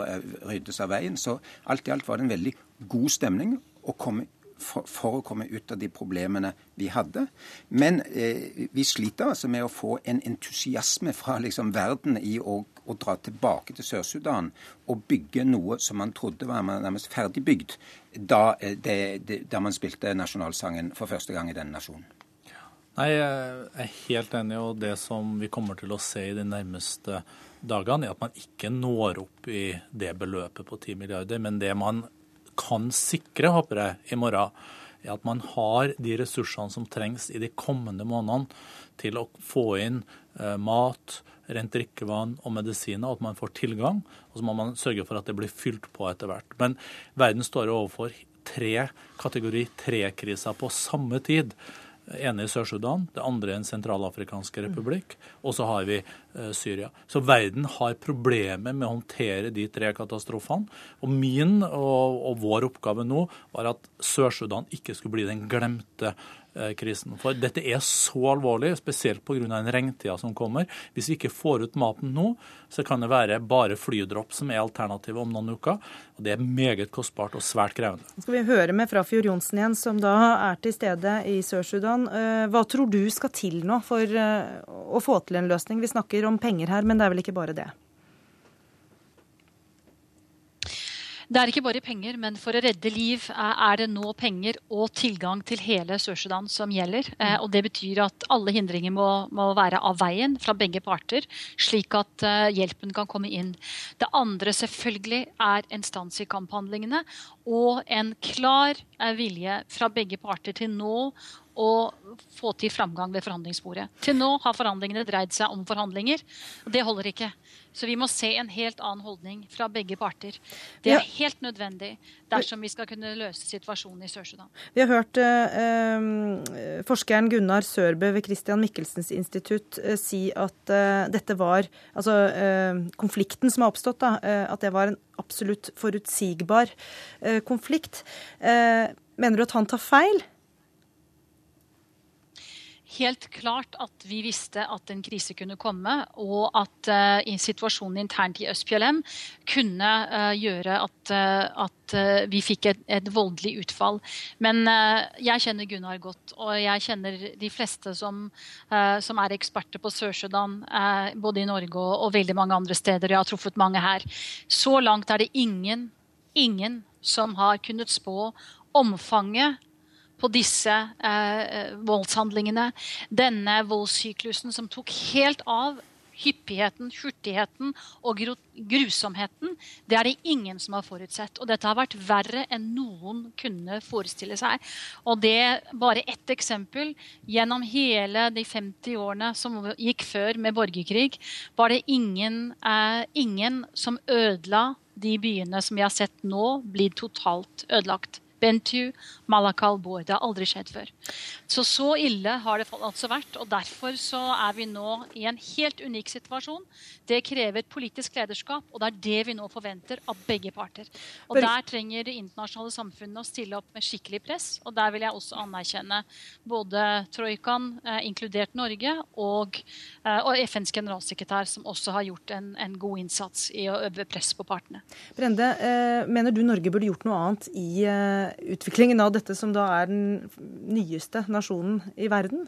ryddes av veien. Så alt i alt var det en veldig god stemning å komme for, for, å komme ut av de problemene vi hadde. Men eh, vi sliter altså med å få en entusiasme fra liksom, verden i å, å, dra tilbake til Sør-Sudan og bygge noe som man trodde var nærmest ferdigbygd da, eh, det, det, da man spilte nasjonalsangen for første gang i denne nasjonen. Nei, Jeg er helt enig, og det som vi kommer til å se i de nærmeste dagene, er at man ikke når opp i det beløpet på 10 milliarder, men det man kan sikre, håper jeg, i morgen, er at man har de ressursene som trengs i de kommende månedene til å få inn eh, mat, rent drikkevann og medisiner, og at man får tilgang. Og så må man sørge for at det blir fylt på etter hvert. Men verden står overfor tre kategori tre-kriser på samme tid ene i Sør-Sudan, det andre i Den sentralafrikanske republikk, og så har vi eh, Syria. Så verden har problemer med å håndtere de tre katastrofene. Og min og, og vår oppgave nå var at Sør-Sudan ikke skulle bli den glemte krisen. For dette er så alvorlig, spesielt pga. den regntida som kommer. Hvis vi ikke får ut maten nå, så kan det være bare flydropp som er alternativet om noen uker. Og Det er meget kostbart og svært krevende. Nå skal vi høre med Frafjord Johnsen igjen, som da er til stede i Sør-Sudan. Eh, hva tror du skal til nå for eh, å få til en løsning? Vi snakker om penger her, men det er vel ikke bare det? Det er ikke bare penger, men for å redde liv er det nå penger og tilgang til hele Sør-Sudan som gjelder. Eh, og Det betyr at alle hindringer må, må, være av veien fra begge parter, slik at eh, hjelpen kan komme inn. Det andre selvfølgelig er en stans i kamphandlingene og en klar eh, vilje fra begge parter til nå å få til framgang ved forhandlingsbordet. Til nå har forhandlingene dreid seg om forhandlinger, og det holder ikke. Så vi må se en helt annen holdning fra begge parter. Det er helt nødvendig dersom vi skal kunne løse situasjonen i Sør-Sudan. Vi har hørt eh, forskeren Gunnar Sørbø ved Christian Michelsens institutt eh, si at eh, dette var Altså eh, konflikten som har oppstått, da, eh, at det var en absolutt forutsigbar eh, konflikt. mener du at han tar feil? Helt klart at vi visste at en krise kunne komme, og at uh, situasjonen internt i Øst-PLM kunne uh, gjøre at, uh, at vi fikk et, et, voldelig utfall. Men jeg kjenner Gunnar godt, og jeg kjenner de fleste som, som er eksperter på Sør-Sudan, både i Norge og, og, veldig mange andre steder. Jeg har truffet mange her. Så langt er det ingen, ingen som har kunnet spå omfanget på disse eh, voldshandlingene. Denne voldssyklusen som tok helt av. Hyppigheten, hurtigheten og grusomheten. Det er det ingen som har forutsett. Og dette har vært verre enn noen kunne forestille seg. Og det er bare ett eksempel. Gjennom hele de 50 årene som gikk før med borgerkrig, var det ingen, eh, ingen som ødela de byene som vi har sett nå, blir totalt ødelagt. Bentu, Malakal, Boer. Det har aldri skjedd før. Så så ille har det altså vært. og Derfor så er vi nå i en helt unik situasjon. Det krever politisk lederskap, og det er det vi nå forventer av begge parter. Og Der trenger det internasjonale samfunnet å stille opp med skikkelig press. Og der vil jeg også anerkjenne både Troikan, eh, inkludert Norge, og, eh, og, FNs generalsekretær, som også har gjort en, en, god innsats i å øve press på partene. Brende, eh, mener du Norge burde gjort noe annet i utviklingen av dette som da er den nyeste nasjonen i verden?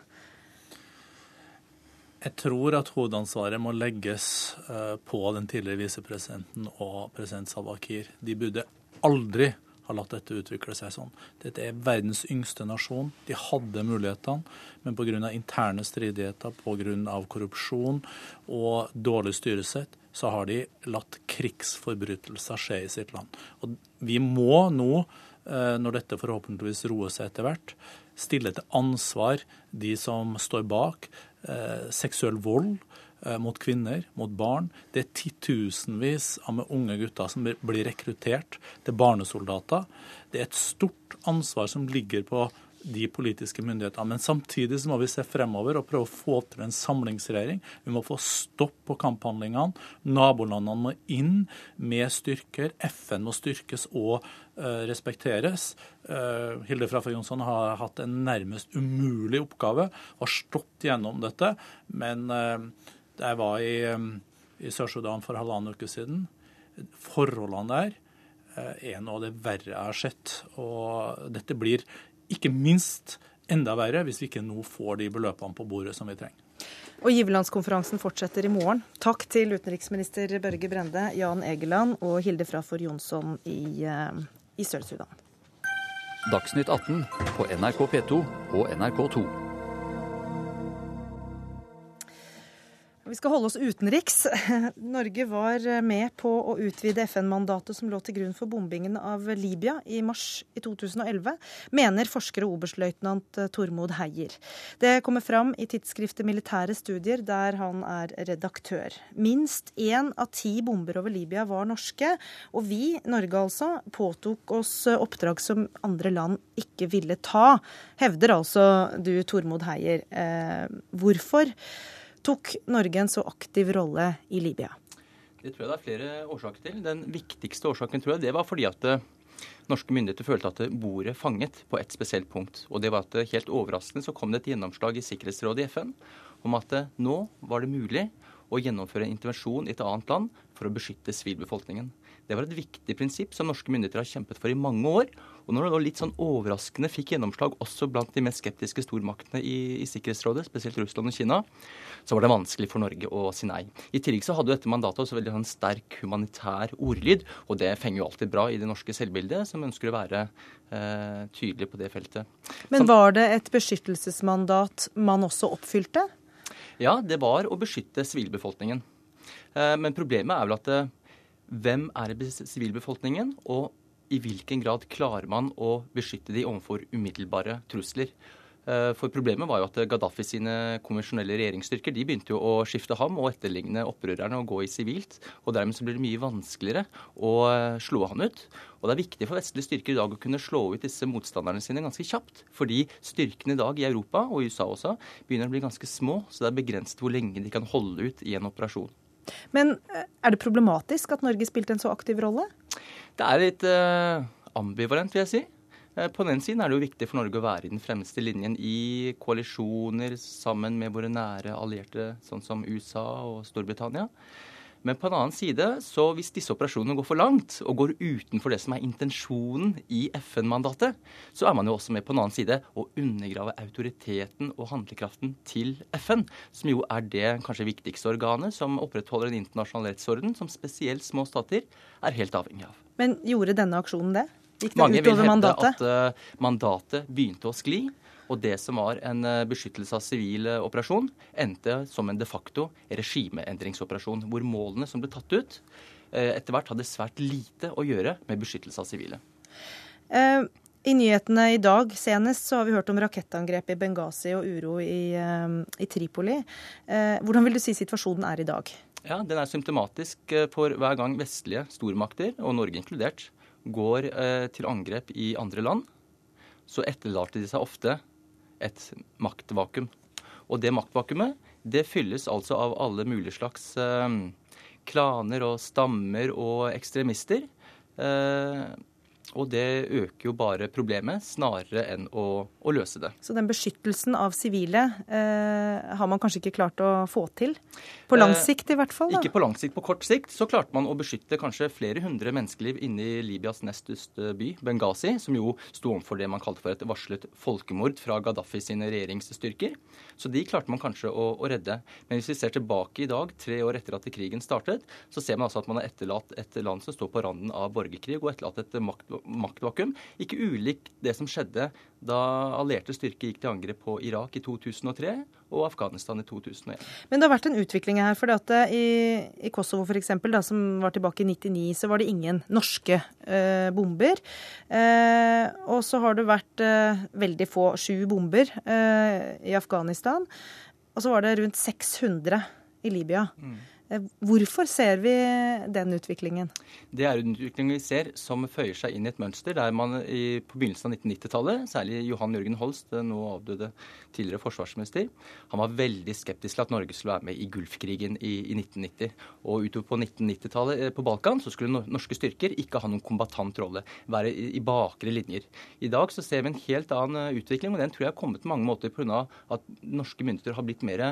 Jeg tror at hovedansvaret må legges eh, på den tidligere visepresidenten og president Salwa Kiir. De burde aldri ha latt dette utvikle seg sånn. Dette er verdens yngste nasjon. De hadde mulighetene, men pga. interne stridigheter, pga. korrupsjon og dårlig styresett, så har de latt krigsforbrytelser skje i sitt land. Og vi må nå når dette forhåpentligvis roer seg etter hvert, stille til ansvar de som står bak eh, seksuell vold eh, mot kvinner, mot barn. Det er titusenvis av unge gutter som blir rekruttert til barnesoldater. Det er et stort ansvar som ligger på de politiske myndighetene. Men samtidig så må vi se fremover og prøve å få til en samlingsregjering. Vi må få stopp på kamphandlingene. Nabolandene må inn med styrker. FN må styrkes og uh, respekteres. Uh, Hilde Frafjord Jonsson har hatt en nærmest umulig oppgave har stått gjennom dette. Men uh, jeg var i, um, i Sør-Sudan for halvannen uke siden. Forholdene der er noe av det verre jeg har sett. Og dette blir ikke minst enda verre hvis vi ikke nå får de beløpene på bordet som vi trenger. Og Giverlandskonferansen fortsetter i morgen. Takk til utenriksminister Børge Brende, Jan Egeland og Hilde Frafjord Jonsson i, eh, i Sør-Sudan. Dagsnytt 18 på NRK P2 og NRK2. Vi skal holde oss utenriks. Norge var med på å utvide FN-mandatet som lå til grunn for bombingen av Libya i mars i 2011, mener forsker og oberstløytnant Tormod Heier. Det kommer fram i tidsskriftet Militære studier, der han er redaktør. Minst én av ti bomber over Libya var norske, og vi, Norge altså, påtok oss oppdrag som andre land ikke ville ta, hevder altså du, Tormod Heier. Eh, hvorfor? Tok Norge en så aktiv rolle i Libya? Det tror jeg det er flere årsaker til. Den viktigste årsaken tror jeg det var fordi at eh, norske myndigheter følte at bordet fanget på et spesielt punkt. Og det var at eh, helt overraskende så kom det et gjennomslag i Sikkerhetsrådet i FN om at eh, nå var det mulig å gjennomføre en intervensjon i et annet land for å beskytte sivilbefolkningen. Det var et viktig prinsipp som norske myndigheter har kjempet for i mange år. Og når det nå litt sånn overraskende fikk gjennomslag også blant de mest skeptiske stormaktene i, i Sikkerhetsrådet, spesielt Russland og Kina, så var det vanskelig for Norge å si nei. I tillegg så hadde jo dette mandatet også veldig sånn sterk humanitær ordlyd, og det fenger jo alltid bra i det norske selvbildet, som ønsker å være eh, tydelig på det feltet. Men var det et beskyttelsesmandat man også oppfylte? Ja, det var å beskytte sivilbefolkningen. Eh, men problemet er vel at eh, hvem er sivilbefolkningen, og i hvilken grad klarer man å beskytte de overfor umiddelbare trusler. Eh, for problemet var jo at Gaddafi sine konvensjonelle regjeringsstyrker de begynte jo å skifte ham og etterligne opprørerne og gå i sivilt. og Dermed så blir det mye vanskeligere å eh, slå han ut. Og Det er viktig for vestlige styrker i dag å kunne slå ut disse motstanderne sine ganske kjapt. Fordi styrkene i dag i Europa, og i USA også, begynner å bli ganske små. Så det er begrenset hvor lenge de kan holde ut i en operasjon. Men eh, er det problematisk at Norge spilte en så aktiv rolle? Det er litt uh, ambivalent, vil jeg si. Eh, på den siden er det jo viktig for Norge å være i den fremste linjen i koalisjoner sammen med våre nære allierte, sånn som USA og Storbritannia. Men på en annen side, så hvis disse operasjonene går for langt og går utenfor det som er intensjonen i FN-mandatet, så er man jo også med på en annen side å undergrave autoriteten og handlekraften til FN, som jo er det kanskje viktigste organet som opprettholder en internasjonal rettsorden som spesielt små stater er helt avhengig av. Men gjorde denne aksjonen det? Gikk det Mange vil hevde mandatet? at uh, mandatet begynte å skli. Og det som var en uh, beskyttelse av sivil uh, operasjon, endte som en de facto regimeendringsoperasjon. Hvor målene som ble tatt ut, etter hvert hadde svært lite å gjøre med beskyttelse av sivile. I nyhetene i dag senest så har vi hørt om rakettangrep i Benghazi og uro i, i Tripoli. Hvordan vil du si situasjonen er i dag? Ja, Den er symptomatisk for hver gang vestlige stormakter, og Norge inkludert, går eh, til angrep i andre land, så etterlater de seg ofte et maktvakuum. Og det maktvakuumet det fylles altså av alle mulige slags eh, klaner og stammer og ekstremister. Eh, og det øker jo bare problemet, snarere enn å, å løse det. Så den beskyttelsen av sivile eh, har man kanskje ikke klart å få til? På lang eh, sikt i hvert fall? Da. Ikke på lang sikt. På kort sikt så klarte man å beskytte kanskje flere hundre menneskeliv inne i Libyas nest største by, Benghazi, som jo sto overfor det man kalte for et varslet folkemord fra Gaddafi sine regjeringsstyrker. Så de klarte man kanskje å, å redde. Men hvis vi ser tilbake i dag, tre år etter at krigen startet, så ser man altså at man har etterlatt et land som står på randen av borgerkrig, og etterlatt et makt maktvakuum. Ikke ulikt det som skjedde da allierte styrker gikk til angrep på Irak i 2003 og Afghanistan i 2001. Men det har vært en utvikling her. for eh, i, i Kosovo f.eks., som var tilbake i 99, så var det ingen norske eh, bomber. Eh, og så har det vært eh, veldig få, sju bomber eh, i Afghanistan. Og så var det rundt 600 i Libya. Mm. Eh, hvorfor ser vi den utviklingen? Det er en utvikling vi ser som føyer seg inn i et mønster der man i, på begynnelsen av 1990-tallet, særlig Johan Jørgen Holst, nå avdøde tidligere forsvarsminister, han var veldig skeptisk til at Norge skulle være med i Gulfkrigen i, i 1990. Og utover på 1990-tallet eh, på Balkan så skulle norske styrker ikke ha noen kombatant rolle, være i, i bakre linjer. I dag så ser vi en helt annen eh, utvikling, og den tror jeg har kommet på mange måter pga. at norske myndigheter har blitt mer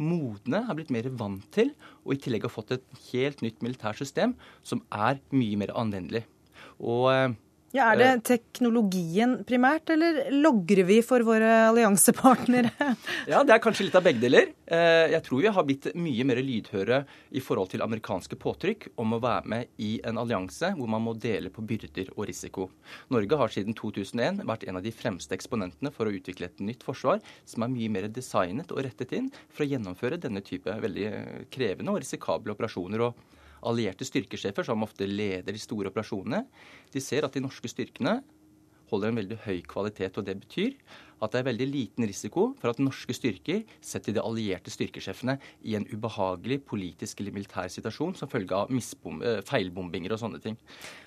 modne, har blitt mer vant til, og i tillegg har fått et helt nytt militært system som er mye mer anvendelig. Og eh, ja, Er det eh. teknologien primært, eller logrer vi for våre alliansepartnere? ja, det er kanskje litt av begge deler. Eh, jeg tror vi har blitt mye mer lydhøre i forhold til amerikanske påtrykk om å være med i en allianse hvor man må dele på byrder og risiko. Norge har siden 2001 vært en av de fremste eksponentene for å utvikle et nytt forsvar som er mye mer designet og rettet inn for å gjennomføre denne type veldig krevende og risikable operasjoner. og allierte styrkesjefer, som ofte leder de store operasjonene, de ser at de norske styrkene holder en veldig høy kvalitet. og Det betyr at det er veldig liten risiko for at norske styrker setter de allierte styrkesjefene i en ubehagelig politisk eller militær situasjon som følge av eh, feilbombinger og sånne ting.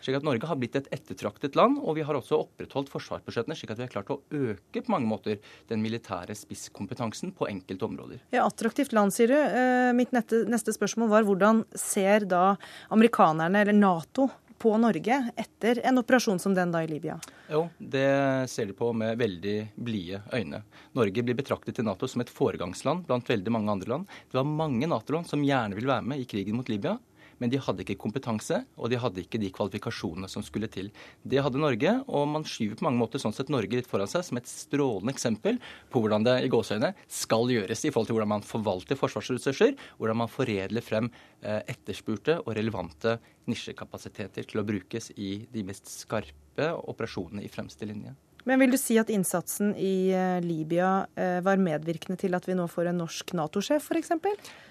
Slik at Norge har blitt et ettertraktet land, og vi har også opprettholdt forsvarsbudsjettene slik at vi har klart å øke på mange måter den militære spisskompetansen på enkelte områder. Ja, Attraktivt land, sier du. Eh, mitt neste spørsmål var hvordan ser da amerikanerne, eller Nato, på Norge etter en operasjon som den da i Libya? Jo, det ser de på med veldig blide øyne. Norge blir betraktet til Nato som et foregangsland blant veldig mange andre land. Det var mange Nato-land som gjerne ville være med i krigen mot Libya men de hadde ikke kompetanse, og de hadde ikke de kvalifikasjonene som skulle til. Det hadde Norge, og man skyver på mange måter sånn sett Norge litt foran seg som et strålende eksempel på hvordan det i gåseøyne skal gjøres i forhold til hvordan man forvalter forsvarsressurser, hvordan man foredler frem eh, etterspurte og relevante nisjekapasiteter til å brukes i de mest skarpe operasjonene i fremste linje. Men vil du si at innsatsen i eh, Libya eh, var medvirkende til at vi nå får en norsk Nato-sjef, f.eks.?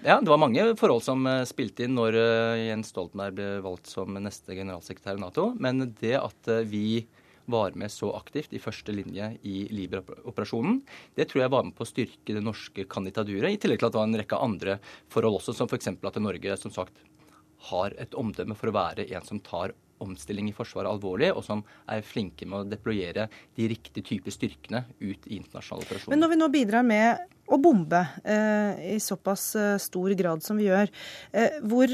Ja, det var mange forhold som eh, spilte inn når Jens Stoltenberg ble valgt som neste generalsekretær i Nato. Men det at vi var med så aktivt i første linje i Libra-operasjonen. Det tror jeg var med på å styrke det norske kandidaturet, i tillegg til at det var en rekke andre forhold også, som f.eks. at Norge som sagt har et omdømme for å være en som tar omstilling i Forsvaret alvorlig, og som er flinke med å deployere de riktige typer styrkene ut i internasjonale operasjoner. Men når vi nå bidrar med å bombe eh, i såpass eh, stor grad som vi gjør, eh, hvor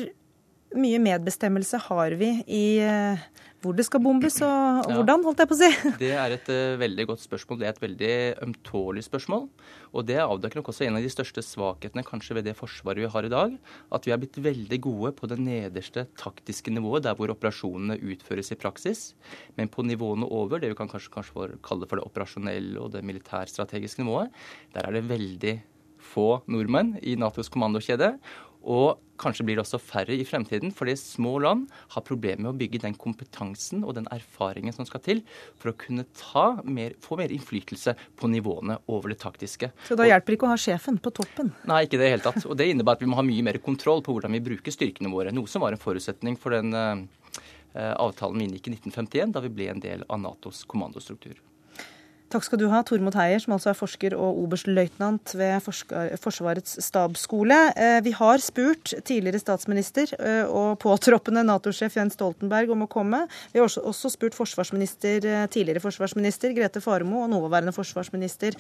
mye medbestemmelse har vi i eh, hvor det skal bombes og, og hvordan, holdt jeg på å si? Det er et uh, veldig godt spørsmål. Det er et veldig ømtålig spørsmål. Og det avdekker nok også en av de største svakhetene kanskje ved det forsvaret vi har i dag. At vi er blitt veldig gode på det nederste taktiske nivået, der hvor operasjonene utføres i praksis. Men på nivåene over, det vi kan kanskje, kanskje kalle for det operasjonelle og det militærstrategiske nivået, der er det veldig få nordmenn i Natos kommandokjede. Og kanskje blir det også færre i fremtiden, fordi små land har problemer med å bygge den kompetansen og den erfaringen som skal til for å kunne mer, få mer innflytelse på nivåene over det taktiske. Så da hjelper det ikke å ha sjefen på toppen? Nei, ikke i det hele tatt. Og det innebærer at vi må ha mye mer kontroll på hvordan vi bruker styrkene våre. Noe som var en forutsetning for den uh, avtalen vi inngikk i 1951, da vi ble en del av Natos kommandostruktur. Takk skal du ha, Tormod Heier, som altså er forsker og oberstløytnant ved Forsvarets stabsskole. Eh, vi har spurt tidligere statsminister eh, og påtroppende Nato-sjef Jens Stoltenberg om å komme. Vi har også spurt forsvarsminister, eh, tidligere forsvarsminister Grete Faremo og nåværende forsvarsminister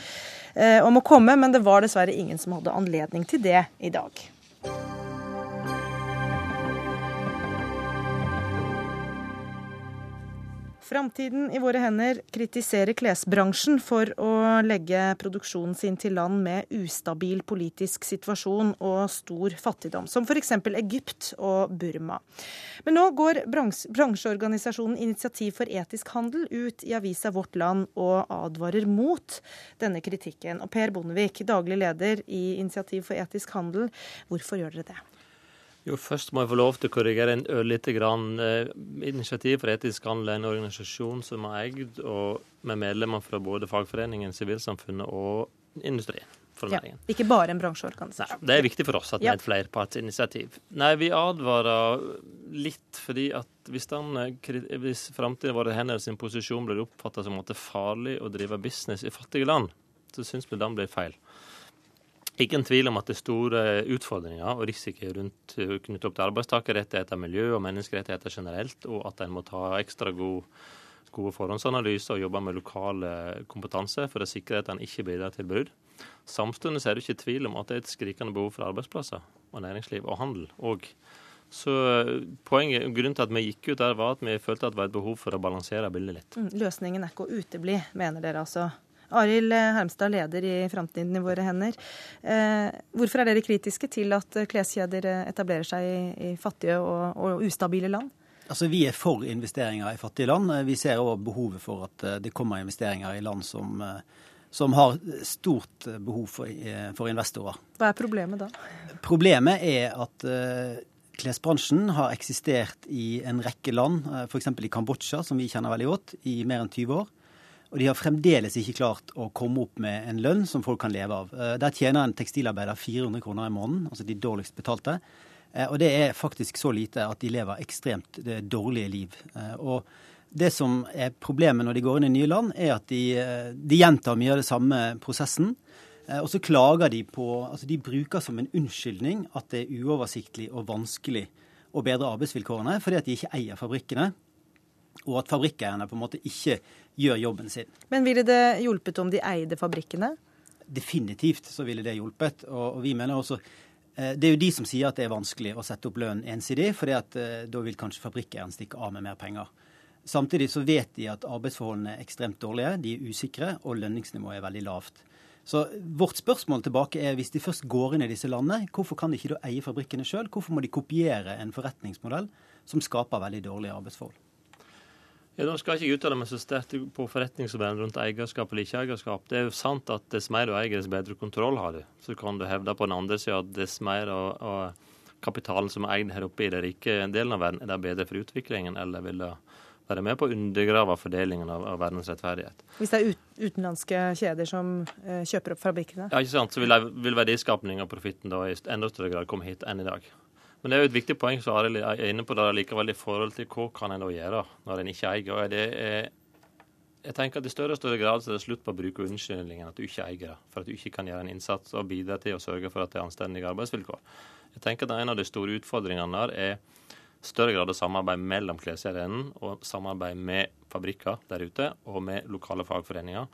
om å komme, men det var dessverre ingen som hadde anledning til det i dag. Framtiden i våre hender kritiserer klesbransjen for å legge produksjonen sin til land med ustabil politisk situasjon og stor fattigdom, som f.eks. Egypt og Burma. Men nå går bransjeorganisasjonen Initiativ for etisk handel ut i avisa Vårt Land og advarer mot denne kritikken. Og Per Bondevik, daglig leder i Initiativ for etisk handel, hvorfor gjør dere det? Jo, Først må jeg få lov til å korrigere en ørlite grann. Initiativ for etisk handel er en organisasjon som er eid og med medlemmer fra både fagforeningen, sivilsamfunnet og industrien. Ja, ikke bare en bransjeorganisasjon. Nei, Det er viktig for oss at det er et flerpartsinitiativ. Nei, vi advarer litt fordi at hvis, den, hvis framtiden vår hender sin posisjon blir oppfatta som at det er farlig å drive business i fattige land, så syns vi den blir feil. Ikke en tvil om at det er store utfordringer og risiko rundt knyttet opp til arbeidstakerrettigheter, miljø og menneskerettigheter generelt, og at en må ta ekstra god, gode forhåndsanalyser og jobbe med lokal kompetanse for å sikre at en ikke bidrar til brudd. Samtidig er det ikke tvil om at det er et skrikende behov for arbeidsplasser og næringsliv og handel òg. Så poenget, Grunnen til at vi gikk ut der, var at vi følte at det var et behov for å balansere bildet litt. Mm, løsningen er ikke å utebli, mener dere altså? Arild Hermstad, leder i Framtiden i våre hender. Eh, hvorfor er dere kritiske til at kleskjeder etablerer seg i, fattige og, og, ustabile land? Altså, Vi er for investeringer i fattige land. Vi ser òg behovet for at eh, det kommer investeringer i land som, eh, som har stort behov for, for, investorer. Hva er problemet da? Problemet er at uh, klesbransjen har eksistert i en rekke land, f.eks. i Kambodsja, som vi kjenner veldig godt, i mer enn 20 år. Og de har fremdeles ikke klart å komme opp med en lønn som folk kan leve av. Eh, der tjener en tekstilarbeider 400 kroner i måneden, altså de dårligst betalte. Eh, og det er faktisk så lite at de lever ekstremt dårlige liv. Eh, og det som er problemet når de går inn i nye land, er at de, de gjentar mye av det samme prosessen. Og så klager de på Altså de bruker som en unnskyldning at det er uoversiktlig og vanskelig å bedre arbeidsvilkårene fordi at de ikke eier fabrikkene og at fabrikkeierne på en måte ikke gjør jobben sin. Men ville det hjulpet om de eide fabrikkene? Definitivt så ville det hjulpet. Og, vi mener også eh, det er jo de som sier at det er vanskelig å sette opp lønn ensidig, for eh, da vil kanskje fabrikkeieren stikke av med mer penger. Samtidig så vet de at arbeidsforholdene er ekstremt dårlige, de er usikre, og lønningsnivået er veldig lavt. Så vårt spørsmål tilbake er, hvis de først går inn i disse landene, hvorfor kan de ikke da eie fabrikkene sjøl? Hvorfor må de kopiere en forretningsmodell som skaper veldig dårlige arbeidsforhold? Ja, Nå skal jeg ikke uttale meg så sterkt på forretningsverdenen rundt eierskap eller ikke eierskap. Det er jo sant at dess mer du eier, dess bedre kontroll har du. Så kan du hevde på den andre sida at dess mer av, av kapitalen som er eid her oppe i den rike delen av verden, er det bedre for utviklingen, eller vil det være med på å undergrave fordelingen av, av verdens rettferdighet. Hvis det er ut, utenlandske kjeder som eh, kjøper opp fabrikkene? Ja, ikke sant. Så vil, vil verdiskapning og profitten da i enda større grad komme hit enn i dag. Men det er jo et viktig poeng som Arild er inne på der likevel i forhold til hva kan en da gjøre når en ikke eier. Og det er jeg tenker at I større og større grad så er det slutt på å bruke unnskyldningen at du ikke eier det, for at du ikke kan gjøre en innsats og bidra til å sørge for at det er anstendige arbeidsvilkår. Jeg tenker at En av de store utfordringene der er større grad av samarbeid mellom kleskjedene og samarbeid med fabrikker der ute og med lokale fagforeninger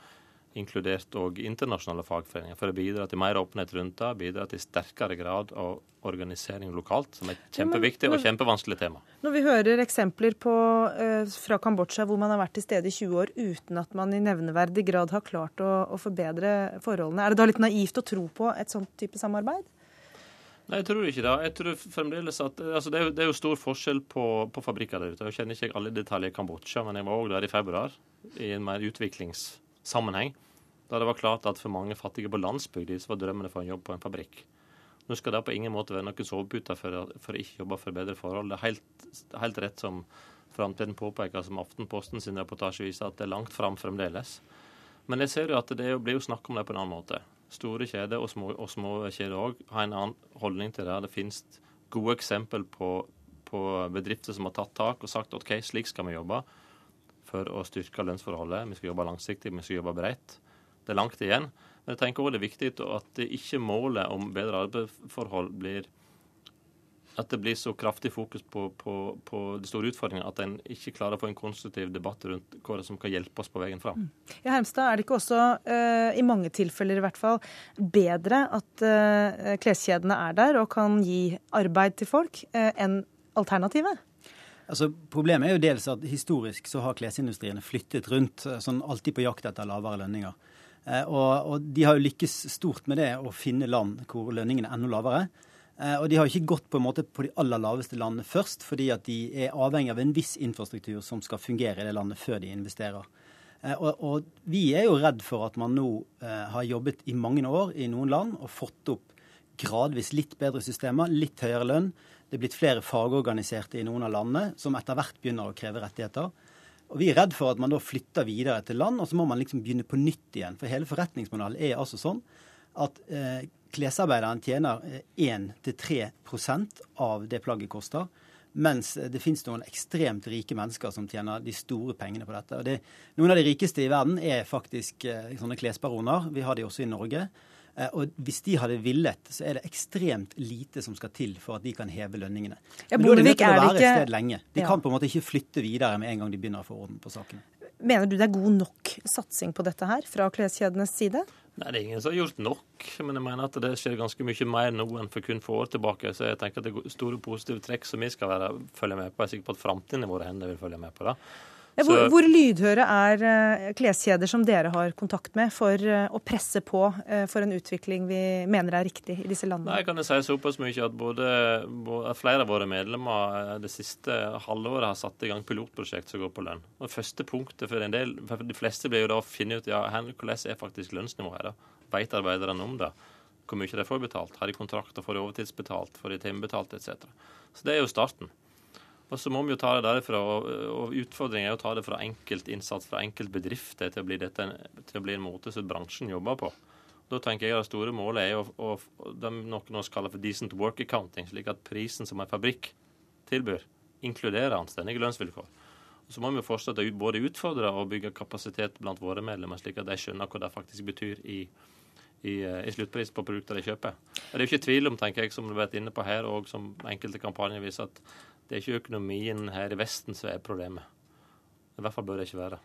inkludert òg internasjonale fagforeninger, for å bidra til mer åpenhet rundt det, bidra til sterkere grad av organisering lokalt, som er et kjempeviktig og kjempevanskelig tema. Når vi hører eksempler på, uh, fra Kambodsja hvor man har vært til stede i 20 år uten at man i nevneverdig grad har klart å, å forbedre forholdene, er det da litt naivt å tro på et sånt type samarbeid? Nei, jeg tror ikke det. Jeg tror fremdeles at, altså det, er jo, det er jo stor forskjell på, på fabrikker der ute. Jeg kjenner ikke alle detaljer i Kambodsja, men jeg var òg der i februar i en mer utviklingssammenheng. Da det var klart at for mange fattige på landsbygda så var drømmene for en jobb på en fabrikk. Nå skal det på ingen måte være noen sovepute for, for å ikke jobbe for bedre forhold. Det er helt, helt rett som Framtiden påpeker, som Aftenposten sin reportasje viser, at det er langt fram fremdeles. Men jeg ser jo at det blir jo snakk om det på en annen måte. Store kjeder og små, og små kjeder òg har en annen holdning til det. Det finnes gode eksempel på, på bedrifter som har tatt tak og sagt OK, slik skal vi jobbe for å styrke lønnsforholdet. Vi skal jobbe langsiktig, vi skal jobbe bredt. Det er langt igjen. Men jeg tenker også det er viktig at det ikke målet om bedre arbeidsforhold blir at det blir så kraftig fokus på, på, på de store utfordringene at en ikke klarer å få en konstruktiv debatt rundt hva som kan hjelpe oss på veien fram. Mm. Ja, Hermstad, er det ikke også, uh, i mange tilfeller i hvert fall, bedre at uh, kleskjedene er der og kan gi arbeid til folk, uh, enn alternativet? Altså, problemet er jo dels at historisk så har klesindustriene flyttet rundt, sånn alltid på jakt etter lavere lønninger. Eh, og, og, de har jo lykkes stort med det å finne land hvor lønningene er enda lavere. Eh, og de har ikke gått på en måte på de aller laveste landene først, fordi at de er avhengig av en viss infrastruktur som skal fungere i det landet før de investerer. Eh, og, og vi er jo redd for at man nå har jobbet i mange år i noen land og fått opp gradvis litt bedre systemer, litt høyere lønn. Det er blitt flere fagorganiserte i noen av landene som etter hvert begynner å kreve rettigheter. Og Vi er redd for at man da flytter videre til land, og så må man liksom begynne på nytt igjen. For hele forretningsmodellen er altså sånn at eh, klesarbeideren tjener 1-3 eh, av det plagget koster. Mens det finnes noen ekstremt rike mennesker som tjener de store pengene på dette. Det, noen av de rikeste i verden er faktisk eh, sånne klesbaroner. Vi har de også i Norge. Eh, og hvis de hadde villet, så er det ekstremt lite som skal til for at de kan heve lønningene. Ja, Men da er de nødt til å være et sted lenge. De ja. kan på en måte ikke flytte videre med en gang de begynner å få orden på sakene. Mener du det er god nok satsing på dette her fra kleskjedenes side? Nei, det er ingen som har gjort nok. Men jeg mener at det skjer ganske mye mer nå enn for kun få år tilbake. Så jeg tenker at det er store positive trekk som vi skal være, følge med på. Jeg er sikker på at framtiden i våre hender vil følge med på det. Hvor, hvor, lydhøre er uh, kleskjeder som dere har kontakt med, for uh, å presse på uh, for en utvikling vi mener er riktig i disse landene? Nei, jeg kan si såpass mye at både, både, flere av våre medlemmer det siste halvåret har satt i gang pilotprosjekt som går på lønn. Og Første punktet for en del, for de fleste blir jo da å finne ut ja, hvordan er faktisk lønnsnivået her. Vet arbeiderne om det? Hvor mye de får betalt? Har de kontrakter? Får de overtidsbetalt? Får de timebetalt etc.? Så det er jo starten. Og så må vi jo ta det derifra, og, og Utfordringen er å ta det fra enkeltinnsats fra enkeltbedrifter til til å bli en måte som bransjen jobber på. Da tenker jeg at Det store målet er å, å, det noen oss kaller for decent work accounting, slik at prisen som en fabrikk tilbyr, inkluderer anstendige lønnsvilkår. Så må vi fortsette å både utfordre og bygge kapasitet blant våre medlemmer, slik at de skjønner hva det faktisk betyr i, i, i sluttpris på produkter de kjøper. Det er jo ikke tvil om, tenker jeg, som du har vært inne på her, og som enkelte kampanjer viser, at det er ikke økonomien her i Vesten som er problemet. I hvert fall bør det ikke være.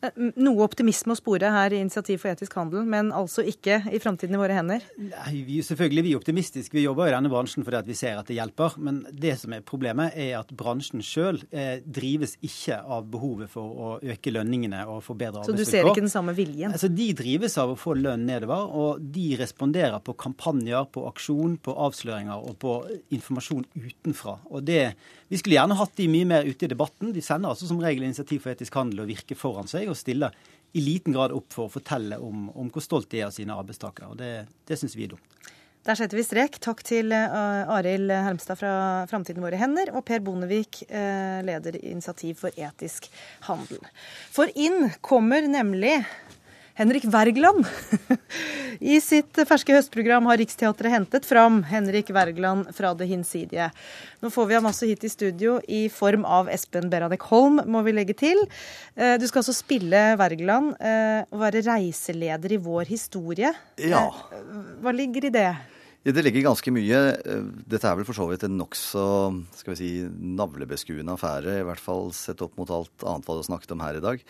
Eh, noe optimisme å spore her i Initiativ for etisk handel, men altså ikke i framtiden i våre hender? Nei, vi, selvfølgelig vi er optimistiske. Vi jobber i denne bransjen fordi vi ser at det hjelper. Men det som er problemet, er at bransjen sjøl eh, drives ikke av behovet for å øke lønningene og forbedre arbeidsvilkår. Så du ser ikke den samme viljen? Altså, De drives av å få lønn nedover, og de responderer på kampanjer, på aksjon, på avsløringer og på informasjon utenfra. Og det, Vi skulle gjerne hatt de mye mer ute i debatten. De sender altså som regel Initiativ for etisk handel og virker foran seg og stiller i liten grad opp for å fortelle om, om hvor stolt de er av sine arbeidstakere. og Det, det syns vi er dumt. Der setter vi strek. Takk til uh, Arild Hermstad fra Framtiden våre hender og Per Bondevik, uh, leder Initiativ for etisk handel. For inn kommer nemlig Henrik Wergeland. I sitt ferske høstprogram har Riksteatret hentet fram Henrik Wergeland fra det hinsidige. Nå får vi ham altså hit i studio i form av Espen Beranek Holm, må vi legge til. Eh, du skal altså spille Wergeland eh, og være reiseleder i vår historie. Ja. Eh, hva ligger i det? Det ligger ganske mye. Dette er vel for så vidt en nokså skal vi si, navlebeskuende affære, i hvert fall sett opp mot alt annet hva du snakket om her i dag.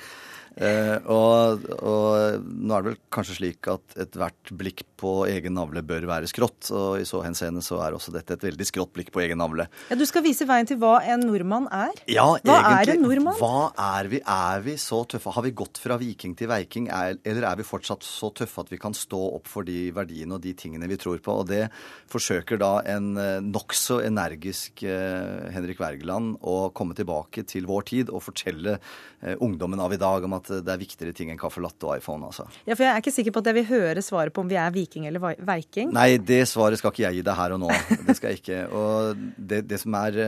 Eh, og, og, nå er det vel kanskje slik at ethvert blikk på egen navle bør være skrått. Og i så henseende så er også dette et veldig skrått blikk på egen navle. Ja, Du skal vise veien til hva en nordmann er? Ja, hva egentlig, er en nordmann? Hva er vi? Er vi så tøffe? Har vi gått fra viking til veiking? Er, eller er vi fortsatt så tøffe at vi kan stå opp for de verdiene og de tingene vi tror på? Og det forsøker da en eh, nokså energisk eh, Henrik Wergeland å komme tilbake til vår tid og fortelle eh, ungdommen av i dag om at det er viktigere ting enn caffè latte og iPhone, altså. Ja, for jeg er ikke sikker på at jeg vil høre svaret på om vi er viking eller veiking. Nei, det svaret skal ikke jeg gi deg her og nå. Det skal jeg ikke. Og det, det, som, er,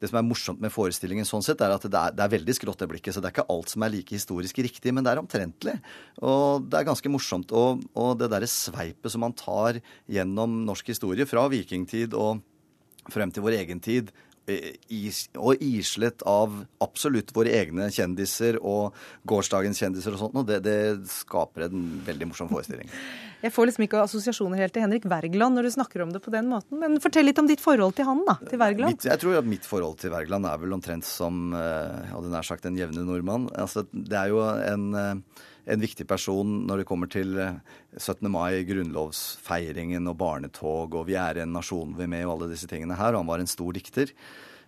det som, er, morsomt med forestillingen sånn sett, er at det er, det er veldig skrått det blikket. Så det er ikke alt som er like historisk riktig, men det er omtrentlig. Og det er ganske morsomt. Og, og det derre sveipet som man tar gjennom norsk historie, fra vikingtid og frem til vår egen tid, og islet av absolutt våre egne kjendiser og gårsdagens kjendiser og sånt, og det, det skaper en veldig morsom forestilling. Jeg får liksom ikke assosiasjoner helt til Henrik Wergeland når du snakker om det på den måten. Men fortell litt om ditt forhold til han, da. Til Wergeland. Jeg tror at mitt forhold til Wergeland er vel omtrent som jeg hadde nær sagt en jevne nordmann. Altså, det er jo en, en viktig person når det kommer til 17. mai, grunnlovsfeiringen og barnetog, og vi er en nasjon vi er med, og alle disse tingene her. Og han var en stor dikter.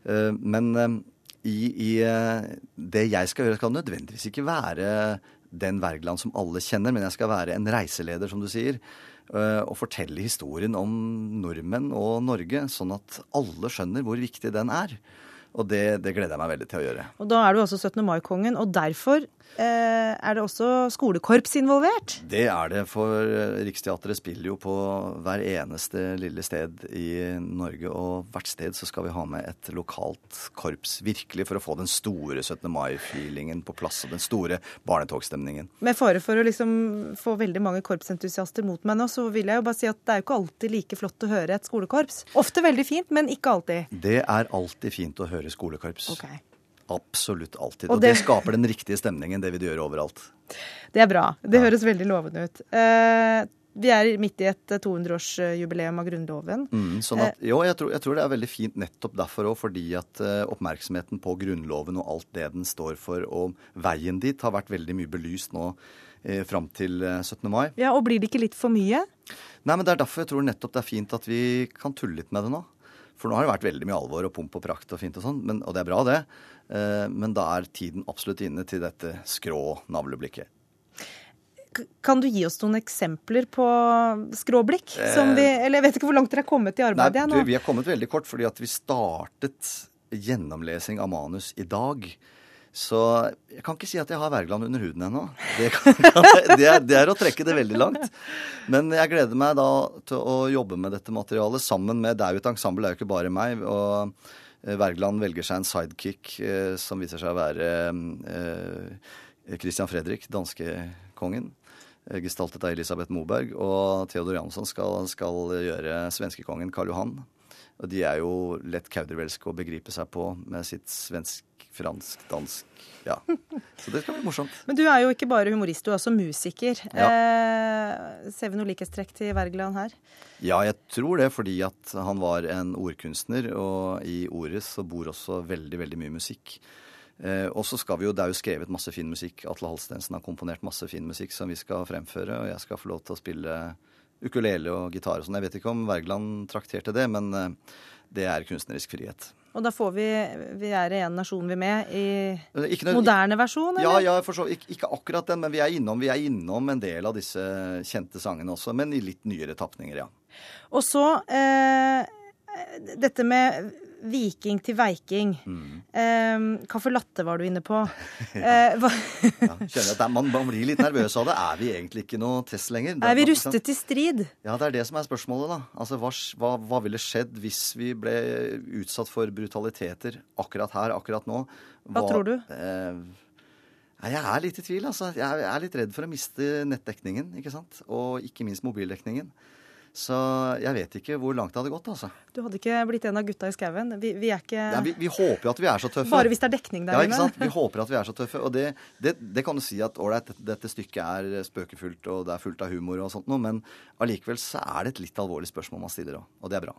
Men i, i, det jeg skal gjøre, skal nødvendigvis ikke være den Wergeland som alle kjenner, men jeg skal være en reiseleder, som du sier. Og fortelle historien om nordmenn og Norge, sånn at alle skjønner hvor viktig den er. Og det, det, gleder jeg meg veldig til å gjøre. Og da er du også 17. mai-kongen, og derfor eh, er det også skolekorps involvert? Det er det, for Riksteatret spiller jo på hver eneste lille sted i Norge. Og hvert sted så skal vi ha med et lokalt korps, virkelig for å få den store 17. mai-feelingen på plass. Og den store barnetogstemningen. Med fare for å liksom få veldig mange korpsentusiaster mot meg nå, så vil jeg jo bare si at det er jo ikke alltid like flott å høre et skolekorps. Ofte veldig fint, men ikke alltid. Det er alltid fint å høre høre skolekorps. Okay. Absolutt alltid. Og, og det... det... skaper den riktige stemningen, det vil gjør gjøre overalt. Det er bra. Det ja. høres veldig lovende ut. Uh, vi er midt i et 200-årsjubileum av Grunnloven. Mm, sånn at, jo, jeg tror, jeg tror, det er veldig fint nettopp derfor òg, fordi at oppmerksomheten på Grunnloven og alt det den står for, og veien dit, har vært veldig mye belyst nå eh, fram til 17. mai. Ja, Og blir det ikke litt for mye? Nei, men det er derfor jeg tror nettopp det er fint at vi kan tulle litt med det nå. For nå har det vært veldig mye alvor og pomp og prakt og fint og sånn, og det er bra, det. Men da er tiden absolutt inne til dette skrå navleblikket. Kan du gi oss noen eksempler på skråblikk? Vi, eller jeg vet ikke hvor langt dere er kommet i arbeidet? Nei, vi har kommet veldig kort fordi at vi startet gjennomlesing av manus i dag. Så jeg kan ikke si at jeg har Wergeland under huden ennå. Det, det, det, er å trekke det veldig langt. Men jeg gleder meg da til å jobbe med dette materialet sammen med Det er jo et ensemble, det er jo ikke bare meg. og eh, Wergeland velger seg en sidekick eh, som viser seg å være eh, Christian Fredrik, danskekongen. Eh, gestaltet av Elisabeth Moberg. Og Theodor Jansson skal, skal gjøre svenskekongen Karl Johan. Og de er jo lett kaudervelske å begripe seg på med sitt svensk fransk, dansk. Ja. Så det skal bli morsomt. Men du er jo ikke bare humorist, du er også musiker. Ja. Eh, ser vi noe likhetstrekk til Wergeland her? Ja, jeg tror det, fordi at han var en ordkunstner, og i ordet så bor også veldig, veldig mye musikk. Eh, og så skal vi jo, Det er jo skrevet masse fin musikk. Atle Halstensen har komponert masse fin musikk som vi skal fremføre. Og jeg skal få lov til å spille ukulele og gitar og sånn. Jeg vet ikke om Wergeland trakterte det, men eh, det er kunstnerisk frihet. Og da får vi Vi er en nasjon vi er med i noe, moderne versjon, eller? Ja, ja så, ikke, ikke, akkurat den, men vi er, innom, vi er innom en del av disse kjente sangene også. Men i litt nyere tapninger, ja. Og så eh, dette med viking til veiking. Mm. Eh, Caffè latte var du inne på. ja. Eh, ja, skjønner at man, man, blir litt nervøs av det. Er vi egentlig ikke noe test lenger? Er vi rustet til strid? Ja, det er det som er spørsmålet, da. Altså, hva, hva, hva ville skjedd hvis vi ble utsatt for brutaliteter akkurat her, akkurat nå? Hva, hva tror du? Eh, Jeg er litt i tvil, altså. Jeg er litt redd for å miste nettdekningen, ikke sant. Og ikke minst mobildekningen. Så jeg vet ikke hvor langt det hadde gått, altså. Du hadde ikke blitt en av gutta i skauen. Vi, vi, er ikke ja, vi, vi, håper jo at vi er så tøffe. Bare hvis det er dekning der inne. Ja, ikke sant. Vi håper at vi er så tøffe. Og det, det, det kan du si at ålreit, dette, dette stykket er spøkefullt og det er fullt av humor og sånt noe, men allikevel så er det et litt alvorlig spørsmål man stiller òg. Og det er bra.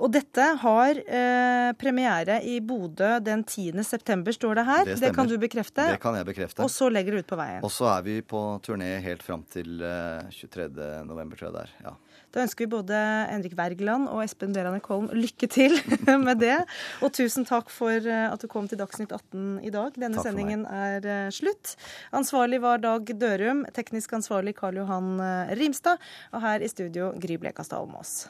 Og dette har eh, premiere i Bodø den 10. september, står det her. Det, det, kan du bekrefte. Det kan jeg bekrefte. Og så legger du ut på veien. Og så er vi på turné helt fram til eh, 23. november, tror jeg det er. Ja. Da ønsker vi både Henrik Wergeland og Espen Berane Kolm lykke til med det. Og tusen takk for eh, at du kom til Dagsnytt 18 i dag. Denne sendingen er eh, slutt. Ansvarlig var Dag Dørum, teknisk ansvarlig Karl Johan eh, Rimstad, og her i studio Gry Blekastad Almås.